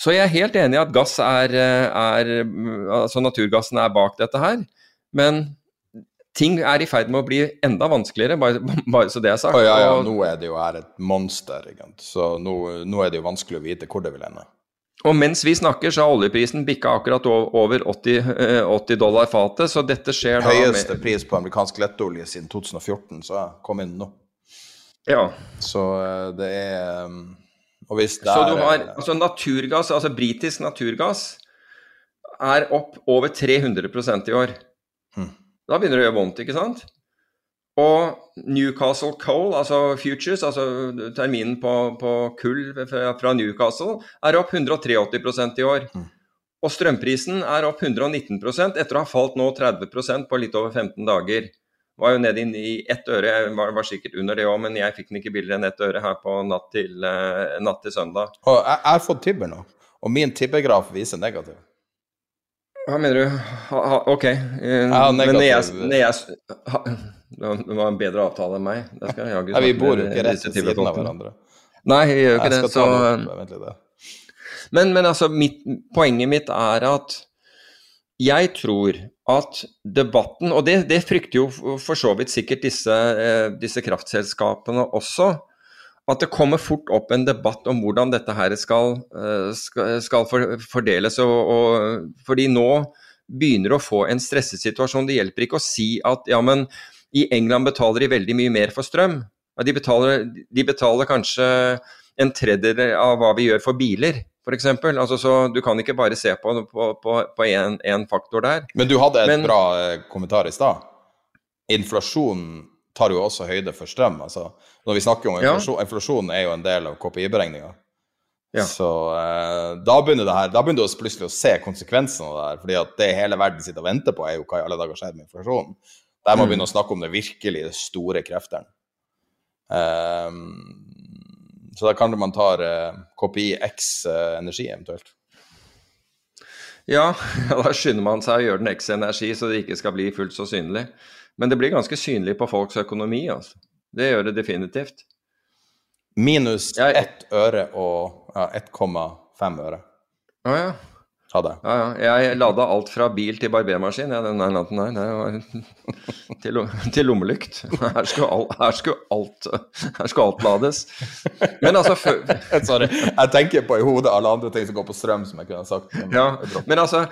Så jeg er helt enig i at gass er, eh, er Altså naturgassen er bak dette her. Men ting er i ferd med å bli enda vanskeligere, bare, bare så det er sagt. Oh, ja, ja, nå er det jo her et monster, egentlig. Så nå, nå er det jo vanskelig å vite hvor det vil ende. Og mens vi snakker, så har oljeprisen bikka akkurat over 80, eh, 80 dollar fatet, så dette skjer da Høyeste pris på amerikansk lettolje siden 2014, så jeg kom inn nå. Ja. Så eh, det er det Så er du har eh, altså naturgass, altså britisk naturgass, er opp over 300% i år. Hmm. Da begynner det å gjøre vondt, ikke sant? Og Newcastle Coal, altså futures, altså terminen på, på kull fra, fra Newcastle, er opp 183% i år. Hmm. Og strømprisen er opp 119% etter å ha falt nå 30% på litt over 15 dager. Var jo nede inn i ett øre, jeg var, var sikkert under det òg, men jeg fikk den ikke billigere enn ett øre her på natt til, uh, natt til søndag. Og jeg, jeg har fått Tibber nå, og min Tibber-graf viser negativ. Hva mener du? Ha, ha, ok. Eh, Ja, men når jeg, når jeg ha, Det var en bedre avtale enn meg. Det skal jeg jaggu vi bor jo ikke rett ved siden av hverandre. Nei, vi gjør ikke Jeg det. Så, der. men, men altså, mitt, poenget mitt er at jeg tror at debatten, og det, det frykter jo for så vidt sikkert disse, eh, disse, kraftselskapene også, at det kommer fort opp en debatt om hvordan dette her skal, eh, skal, fordeles. Og, og, fordi nå begynner å få en stresset situasjon. Det hjelper ikke å si at ja, men i England betaler de veldig mye mer for strøm. De betaler, de betaler kanskje en tredjedel av hva vi gjør for biler f.eks. Altså, så du kan ikke bare se på én faktor der. Men du hadde et Men, bra eh, kommentar i stad. Inflasjonen tar jo også høyde for strøm. Altså, når vi snakker om inflasjon, ja. inflasjon er jo en del av KPI-beregninga. Ja. Så eh, da begynner det her, da begynner du plutselig å se konsekvensene av det her. fordi at det hele verden sitter og venter på, er jo hva i alle dager skjer med inflasjonen. Der må vi mm. begynne å snakke om det virkelig store kreftene. Um, så da kan man ta eh, KPI X eh, energi eventuelt. Ja, da skynder man seg å gjøre den X energi så det ikke skal bli fullt så synlig. Men det blir ganske synlig på folks økonomi, altså. Det gjør det definitivt. Minus ett øre og ja, 1,5 øre. Å ah, ja hadde Ja, ja. Jeg lada alt fra bil til barbermaskin ja, nei, nei, nei, nei. til, til lommelykt. Her skulle, alt, her, skulle alt, her skulle alt lades. Men altså før Sorry. Jeg tenker på i hodet alle andre ting som går på strøm, som jeg kunne sagt. Men, ja, men altså,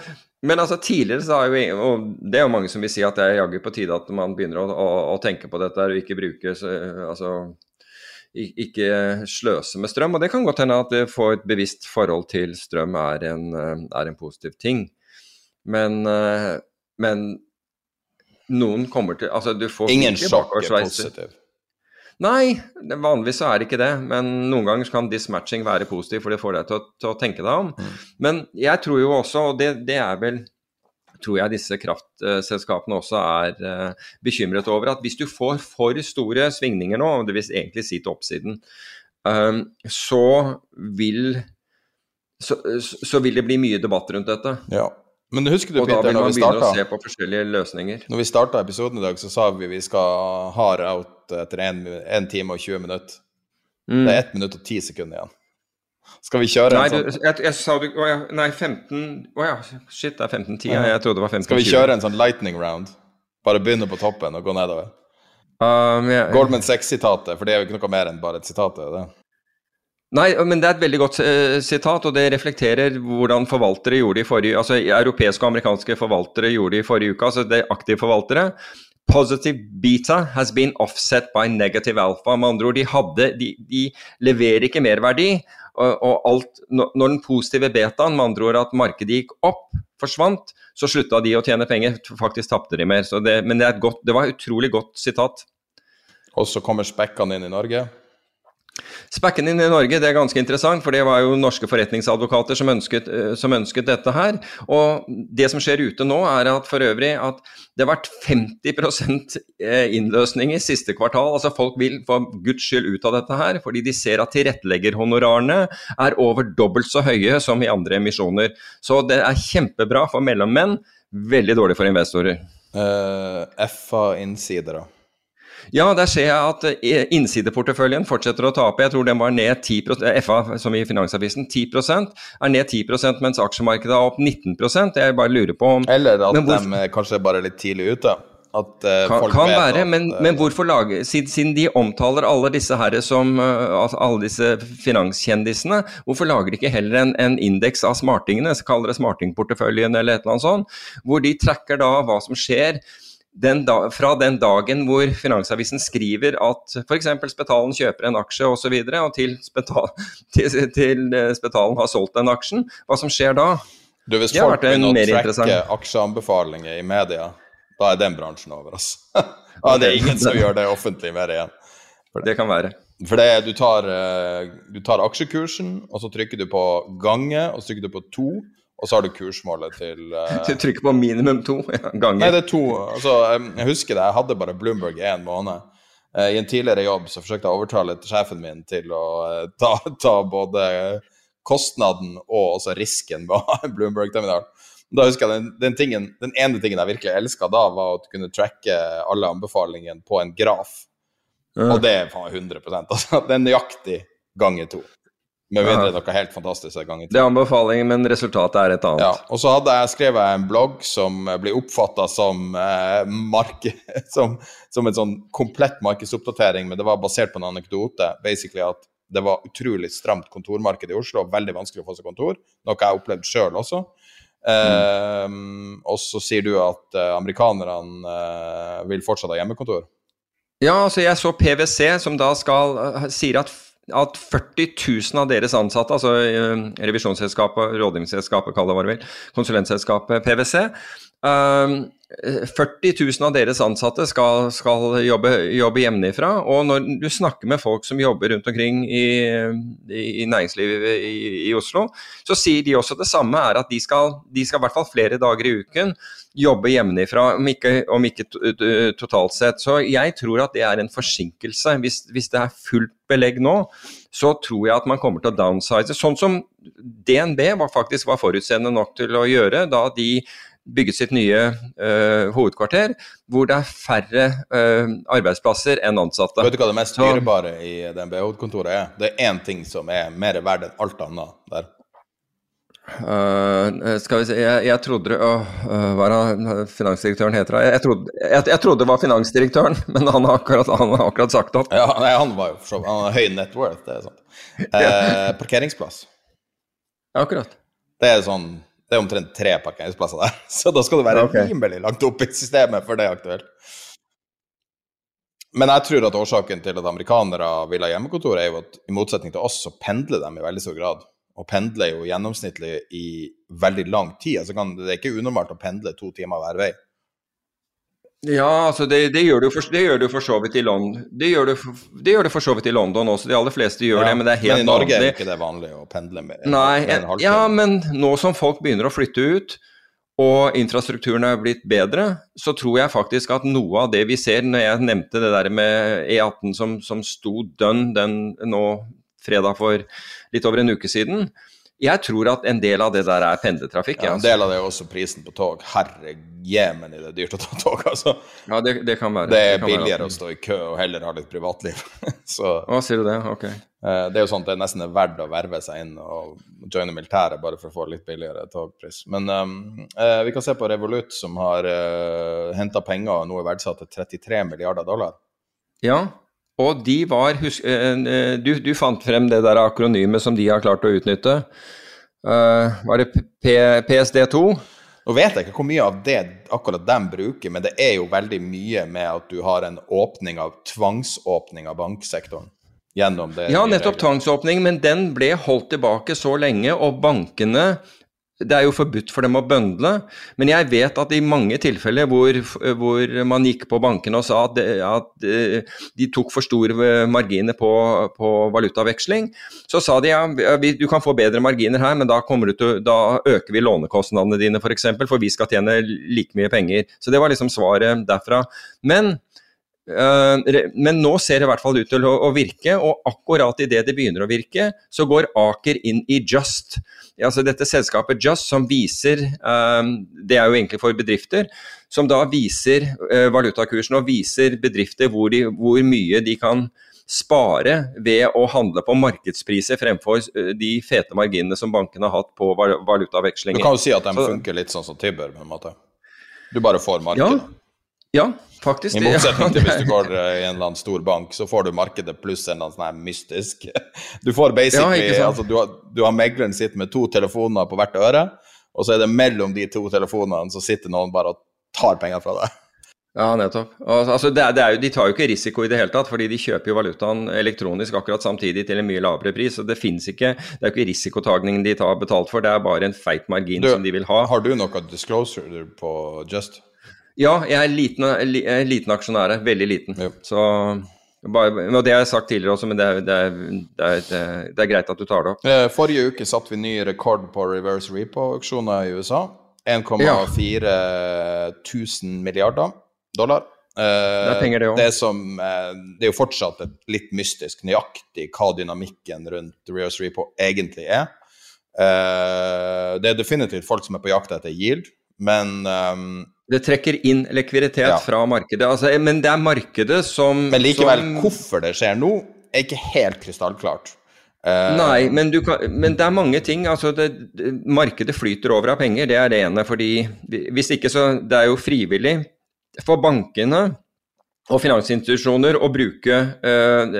men altså tidligere så har jo Og det er jo mange som vil si at det er jaggu på tide at man begynner å, å, å tenke på dette og ikke bruke altså ikke sløse med strøm. Og det kan godt hende at det får et bevisst forhold til strøm er en, eh, er en positiv ting. Men, eh, men, noen kommer til Altså, du får Ingen sjokk er positiv? Nei, vanligvis så er det ikke det. Men noen ganger kan dismatching være positiv, for det får deg til å, til å tenke deg om. Mm. Men jeg tror jo også, og det, det er vel tror jeg disse kraftselskapene også er uh, bekymret over. At hvis du får for store svingninger nå, det vil egentlig si til oppsiden, um, så vil så, så, vil det bli mye debatt rundt dette. Ja. Men husker du, og Peter, vil man starta å se på forskjellige løsninger. Når vi starta episoden i dag, så sa vi vi skal hard out etter 1 time og 20 minutter. Mm. Det er 1 minutt og 10 sekunder igjen. Skal vi kjøre en sånn jeg, jeg, sa du Å ja, nei, 15 Å ja, shit, det er 15-10. Ja. Jeg trodde det var 15-20. Skal vi kjøre en sånn lightning round? Bare begynne på toppen og gå nedover? Um, ja, Goldman Sachs-sitatet, for det er jo ikke noe mer enn bare et sitat? det Nei, men det er et veldig godt uh, sitat, og det reflekterer hvordan forvaltere gjorde i forrige Altså europeiske og amerikanske forvaltere gjorde i forrige uke, altså det er aktive forvaltere. Positive beta has been offset by negative alpha. Med andre ord, de, hadde, de, de leverer ikke merverdi. Og, og alt, når den positive betaen, med andre ord at markedet gikk opp, forsvant, så slutta de å tjene penger. Faktisk tapte de mer. Det, men det, godt, det var et utrolig godt sitat. Og så kommer spekkene inn i Norge? Spekken inn i Norge det er ganske interessant, for det var jo norske forretningsadvokater som ønsket, eh, som ønsket, dette her. Og det som skjer ute nå, er at for øvrig at det har vært 50 eh, innløsning i siste kvartal. Altså folk vil for guds skyld ut av dette her, fordi de ser at tilretteleggerhonorarene er over dobbelt så høye som i andre emisjoner. Så det er kjempebra for mellommenn, veldig dårlig for investorer. Uh, F av da? Ja, der ser jeg at eh, innsideporteføljen fortsetter å tape. Jeg tror den var ned 10 eh, FA, som i Finansavisen, 10% er ned 10% mens aksjemarkedet er opp 19% Jeg bare lurer på om Eller at hvorfor, de kanskje er bare litt tidlig ute. At uh, kan, folk kan være, at, men, men, hvorfor lage siden, siden, de omtaler alle disse herre som uh, alle disse finanskjendisene, hvorfor lager de ikke heller en, en indeks av smartingene, så kaller det smartingporteføljen eller et eller annet sånt, hvor de tracker da hva som skjer den da, fra den dagen hvor Finansavisen skriver at f.eks. Spetalen kjøper en aksje osv., og, så videre, og til, Spetal, til, til, eh, Spetalen har solgt den aksjen, hva som skjer da? Du, Hvis folk begynner å trekke aksjeanbefalinger i media, da er den bransjen over, altså. ja, det er ingen som gjør det offentlig mer igjen. Det. det kan være. For det, du, tar, eh, du tar aksjekursen, og så trykker du på gange, og så trykker du på to og så har du kursmålet til uh... Du trykker på minimum to ganger? Nei, det er to. Altså, jeg husker det, jeg hadde bare Bloomberg i én måned. Uh, I en tidligere jobb så forsøkte jeg å overtale sjefen min til å uh, ta, ta, både kostnaden og også risken ved å ha en Bloomberg-terminal. Da husker jeg den, den, tingen, den, ene tingen jeg virkelig elska da, var å kunne tracke alle anbefalingene på en graf. Og det var 100% altså. Det er nøyaktig ganger to. Med mindre noe helt fantastisk en gang i Det er anbefalingen, men resultatet er et annet. Ja, og så hadde jeg skrevet en blogg som blir oppfatta som, eh, marke, som, som en sånn komplett markedsoppdatering, men det var basert på en anekdote. Basically at det var utrolig stramt kontormarked i Oslo, veldig vanskelig å få seg kontor. Noe jeg har opplevd sjøl også. Eh, og så sier du at eh, amerikanerne eh, vil fortsatt ha hjemmekontor. Ja, altså jeg så PwC, som da skal uh, sier at, at 40 000 av deres ansatte, altså uh, revisjonsselskapet, rådgivningsselskapet, kall det hva du vil, konsulentselskapet PwC, 40 000 av deres ansatte skal, skal jobbe, jobbe hjemmefra. Og når du snakker med folk som jobber rundt omkring i, i, i næringslivet i, i, Oslo, så sier de også det samme, er at de skal, de skal i hvert fall flere dager i uken jobbe hjemmefra, om ikke, om ikke totalt sett. Så jeg tror at det er en forsinkelse. Hvis, hvis det er fullt belegg nå, så tror jeg at man kommer til å downsize. Sånn som DNB var faktisk var forutseende nok til å gjøre da de bygget sitt nye uh, hovedkvarter, hvor det er færre uh, arbeidsplasser enn ansatte. Vet du hva det mest dyrebare i DNB-hovedkontoret er? Det er én ting som er mer verdt enn alt annet der. Uh, skal vi se Jeg, jeg trodde uh, Hva er det finansdirektøren heter? Jeg, jeg, trodde, jeg, jeg, trodde det var finansdirektøren, men han har akkurat, han har akkurat sagt opp. Ja, nei, han var jo han har høy net worth, det er sant. Uh, parkeringsplass. Akkurat. Det er sånn det er omtrent tre parkeringsplasser der, så da skal du være okay. rimelig langt oppe i systemet for det er aktuelt. Men jeg tror at årsaken til at amerikanere vil ha hjemmekontor, er jo at i motsetning til oss, så pendler de i veldig stor grad. Og pendler jo gjennomsnittlig i veldig lang tid. Altså kan, det er ikke unormalt å pendle to timer hver vei. Ja, altså det, det, gjør du for, det gjør du for så vidt i London. Det gjør du for, det gjør du for så vidt i London også, de aller fleste gjør ja, det, men det er helt vanlig. Men i Norge vanlig. er ikke det vanlig å pendle med en, Nei, en halvtime? Ja, men nå som folk begynner å flytte ut, og infrastrukturen er blitt bedre, så tror jeg faktisk at noe av det vi ser, når jeg nevnte det der med E18 som, som sto dønn den nå fredag for litt over en uke siden, jeg tror at en del av det der er pendlertrafikk. Ja, en del av det er også prisen på tog. Herre jemen, er det dyrt å ta tog, altså. Ja, det, det kan være. Det er det billigere å stå i kø og heller ha litt privatliv. Så, Å, sier du det? Ok. Eh, det er jo sånn at det nesten er verdt å verve seg inn og joine militæret bare for å få litt billigere togpris. Men um, eh, vi kan se på Revolut, som har uh, henta penger og nå er verdsatt til 33 milliarder dollar. Ja, og de var husk, uh, du, du, fant frem det der akronymet som de har klart å utnytte. Uh, var det P PSD2? Nå vet jeg ikke hvor mye av det akkurat de bruker, men det er jo veldig mye med at du har en åpning av tvangsåpning av banksektoren. Gjennom det. Ja, nettopp tvangsåpning, men den ble holdt tilbake så lenge, og bankene det er jo forbudt for dem å bøndle, men jeg vet at i mange tilfeller hvor, hvor man gikk på bankene og sa at, det, at eh, de tok for store marginer på, på, valutaveksling, så sa de ja, du kan få bedre marginer her, men da, til, da øker vi lånekostnadene dine f.eks., for, eksempel, for vi skal tjene like mye penger. Så det var liksom svaret derfra. Men Uh, men nå ser det i hvert fall ut til å virke, og akkurat idet det begynner å virke, så går Aker inn i Just altså dette selskapet Just, som viser um, Det er jo egentlig for bedrifter. Som da viser uh, valutakursen og viser bedrifter hvor, de, hvor, mye de kan spare ved å handle på markedspriser fremfor uh, de fete marginene som bankene har hatt på valutavekslinger. Du kan jo si at de funker litt sånn som Tibber, på en måte. Du bare får markedet. Ja. Ja, faktisk. I motsetning til hvis du går i en eller annen stor bank, så får du markedet pluss en eller annen sånn mystisk Du får basically ja, altså, du, har, du har megleren sitt med to telefoner på hvert øre, og så er det mellom de to telefonene så sitter noen bare og tar penger fra deg. Ja, nettopp. Altså, det er, det er jo, de tar jo ikke risiko i det hele tatt, fordi de kjøper jo valutaen elektronisk akkurat samtidig til en mye lavere pris. og Det finnes ikke, det er jo ikke risikotagningen de tar betalt for, det er bare en feit margin du, som de vil ha. Har du noe disclosure på Just? Ja, jeg er liten, liten aksjonær. Veldig liten. Ja. Så bare, og Det har jeg sagt tidligere også, men det er, det, er, det, er, det er, greit at du tar det opp. Eh, forrige uke satte vi ny rekord på reverse repo-auksjoner i USA. 1,4 ja. milliarder dollar. Eh, det er penger, det òg. Det, eh, det er jo fortsatt litt mystisk nøyaktig hva dynamikken rundt reverse repo egentlig er. Det er definitivt folk som er på jakt etter yield, men um, det trekker inn likviditet ja. fra markedet. Altså, men det er markedet som Men likevel, som... hvorfor det skjer nå, er ikke helt krystallklart. Uh, Nei, men, du kan, men det er mange ting. altså det, det, Markedet flyter over av penger, det er det ene. fordi Hvis ikke så Det er jo frivillig for bankene og finansinstitusjoner å bruke uh,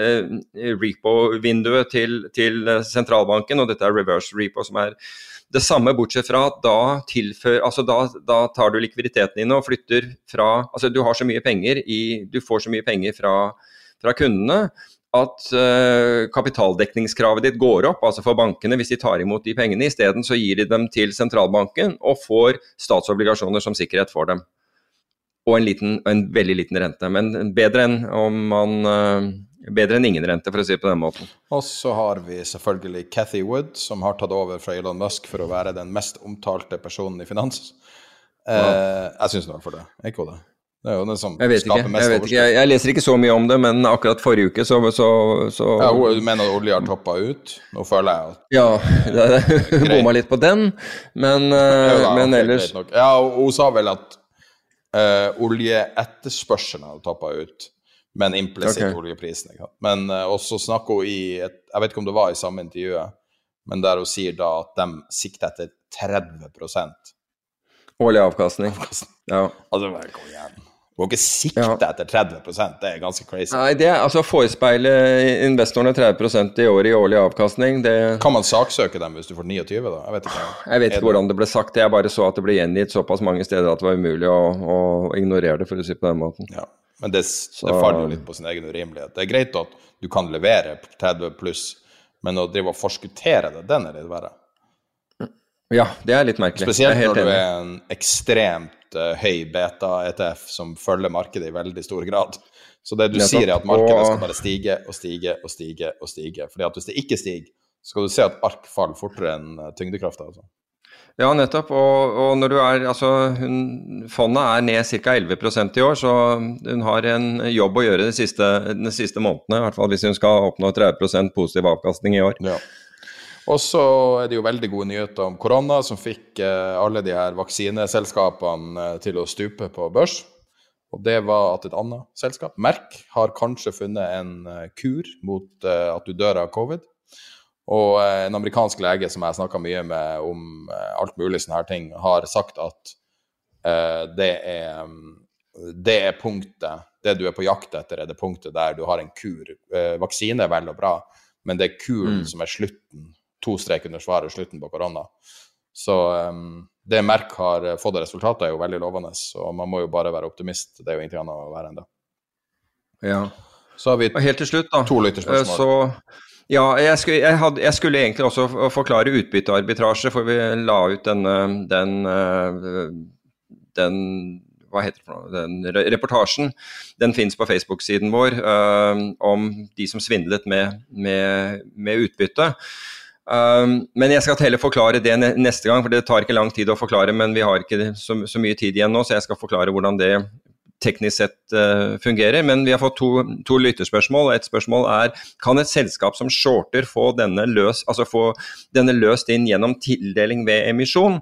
repo-vinduet til, til, sentralbanken, og dette er reverse repo, som er det samme, bortsett fra at da, tilfør, altså da, da tar du likviditeten din og flytter fra altså Du har så mye penger i, du får så mye penger fra, fra kundene at uh, kapitaldekningskravet ditt går opp, altså for bankene hvis de tar imot de pengene. Isteden så gir de dem til sentralbanken og får statsobligasjoner som sikkerhet for dem. Og en, liten, en veldig liten rente, men bedre enn om man uh, Bedre enn ingen rente, for å si det på den måten. Og så har vi selvfølgelig Cathy Wood, som har tatt over fra Elon Musk for å være den mest omtalte personen i finans. Ja. Jeg syns i hvert fall det. Er ikke det? Det er jo den som jeg vet skaper ikke. mest jeg, vet ikke. Jeg, jeg, leser ikke så mye om det, men akkurat forrige uke så, så, så... Ja, Du mener at olje har toppa ut? Nå føler jeg at Ja, hun bomma litt på den, men, ja, men ellers Ja, hun sa vel at uh, oljeetterspørselen hadde toppa ut, men implisitt okay. oljeprisen. Men uh, også snakker hun i et, Jeg vet ikke om det var i samme intervjuet, men der hun sier da at de sikter etter 30 Årlig avkastning. avkastning. Ja. Altså, gå igjen. Du må ikke sikte ja. etter 30% det er ganske crazy. Nei, det er altså forespeile investorene 30% i året i årlig avkastning. Det... Kan man saksøke dem hvis du får 29, da? Jeg vet ikke, jeg vet ikke hvordan det ble sagt, jeg bare så at det ble gjengitt såpass mange steder at det var umulig å, å ignorere det, for å si på den måten. Ja. Men det, det faller jo litt på sin egen urimelighet. Det er greit at du kan levere 30 pluss, men å drive og forskuttere det, den er litt verre. Ja, det er litt merkelig. Spesielt når du er en ekstremt uh, høy beta-ETF som følger markedet i veldig stor grad. Så det du Nettopp. sier, er at markedet skal bare stige og stige og stige og stige. Fordi at hvis det ikke stiger, så skal du se at ark faller fortere enn uh, tyngdekrafta. Altså. Ja, nettopp. Og, og, når du er Altså, hun, fondet er ned ca. 11% i år, så hun har en jobb å gjøre de siste, de siste månedene. I hvert fall hvis hun skal oppnå 30% positiv avkastning i år. Ja. Og så er det jo veldig gode nyheter om korona, som fikk eh, alle de her vaksineselskapene eh, til å stupe på børs. Og det var at et annet selskap, Merk, har kanskje funnet en eh, kur mot at du dør av covid. Og en amerikansk lege som jeg snakka mye med om alt mulig sånne her ting, har sagt at det er det er punktet, det du er på jakt etter, er det punktet der du har en kur. vaksine er vel og bra, men det er kuren mm. som er slutten to strek under svaret slutten på korona. Så um, det Merk har eh, fått av resultater, er jo veldig lovende. Og man må jo bare være optimist. Det er jo ingenting annet å være enn det. Ja. Så har vi helt til slutt, da. to lytterspørsmål. Så, ja, jeg skulle, jeg, hadde, jeg skulle, egentlig også forklare utbyttearbitrasje, for vi la ut denne, den, eh, den hva heter det, den reportasjen. Den finnes på Facebook-siden vår uh, om de som svindlet med, med, med utbytte. Um, men jeg skal heller forklare det neste gang, for det tar ikke lang tid å forklare. Men vi har ikke så, så mye tid igjen nå, så jeg skal forklare hvordan det teknisk sett uh, fungerer. Men vi har fått to, to lytterspørsmål. Et spørsmål er kan et selskap som shorter få denne, løs, altså få denne løst inn gjennom tildeling ved emisjon?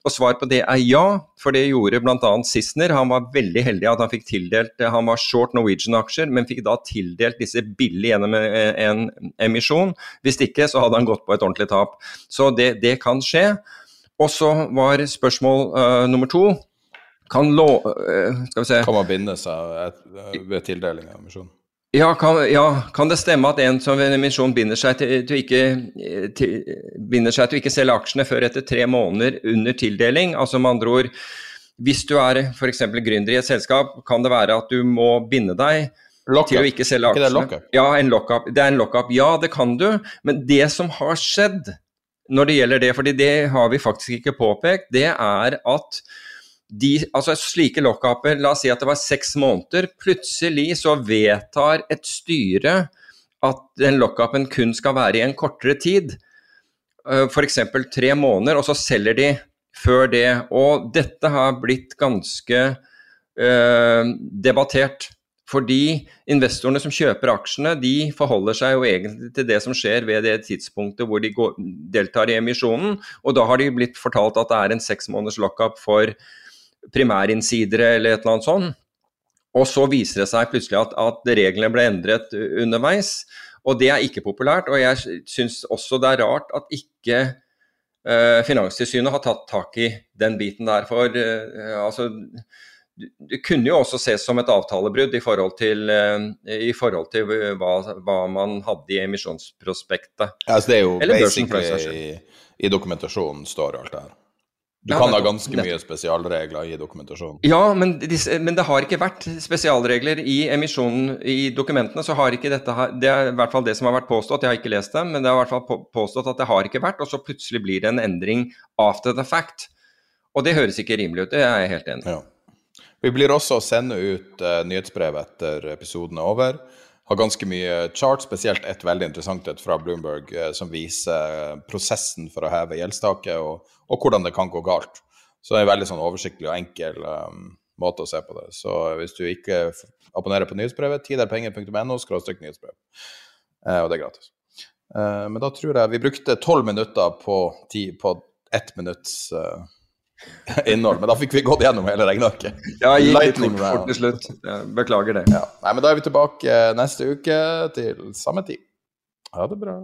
Og svar på det er ja, for det gjorde bl.a. Sissener. Han var veldig heldig at han fikk tildelt Han var short Norwegian-aksjer, men fikk da tildelt disse billig gjennom en emisjon. Hvis ikke så hadde han gått på et ordentlig tap. Så det, det kan skje. Og så var spørsmål uh, nummer to kan, lå... Skal vi se kan man binde seg ved tildeling av misjon? Ja kan, ja, kan, det stemme at en som ved emisjon binder seg til, til, ikke, til, binder seg til ikke selge aksjene før etter tre måneder under tildeling? Altså med andre ord, hvis du er f.eks. gründer i et selskap, kan det være at du må binde deg til å ikke selge aksjene? Ikke det ja, en lockup. Det er en lockup. Ja, det kan du. Men det som har skjedd når det gjelder det, fordi det har vi faktisk ikke påpekt, det er at de, altså slike lockuper, la oss si at det var seks måneder, plutselig så vedtar et styre at den lockupen kun skal være i en kortere tid, eh, f.eks. tre måneder, og så selger de før det. Og dette har blitt ganske øh, debattert. Fordi investorene som kjøper aksjene, de forholder seg jo egentlig til det som skjer ved det tidspunktet hvor de går, deltar i emisjonen. Og da har de blitt fortalt at det er en seks måneders lockup for primærinnsidere eller et eller annet sånt. Og så viser det seg plutselig at, at reglene ble endret underveis. Og det er ikke populært. Og jeg syns også det er rart at ikke eh, Finanstilsynet har tatt tak i den biten der. For eh, altså det kunne jo også ses som et avtalebrudd i forhold til, uh, i forhold til hva, hva, man hadde i emisjonsprospektet. Ja, altså det er jo Eller basically i, i dokumentasjonen står alt det her. Du kan ha ganske mye spesialregler i dokumentasjonen. Ja, men, disse, men, det har ikke vært spesialregler i emisjonen i dokumentene. så har ikke dette Det er i hvert fall det som har vært påstått, jeg har ikke lest dem, men det har i hvert fall påstått at det har ikke vært, og så plutselig blir det en endring after the fact. Og det høres ikke rimelig ut, det er jeg helt enig i. Ja. Vi blir også å sende ut uh, nyhetsbrev etter episoden er over har ganske mye chart, spesielt et veldig interessant et fra Bloomberg eh, som viser prosessen for å heve gjeldstaket, og, og, hvordan det kan gå galt. Så det er en veldig sånn oversiktlig og enkel um, måte å se på det. Så hvis du ikke abonnerer på nyhetsbrevet, tiderpenger.no nyhetsbrev. Eh, og det er gratis. Eh, men da tror jeg vi brukte tolv minutter på, ti, på ett minutts uh, innhold. Men da fikk vi gått gjennom hele regnearket. Ja, gikk litt fort, fort til slutt. beklager det. Ja. Nei, men da er vi tilbake neste uke til samme tid. Ha det bra.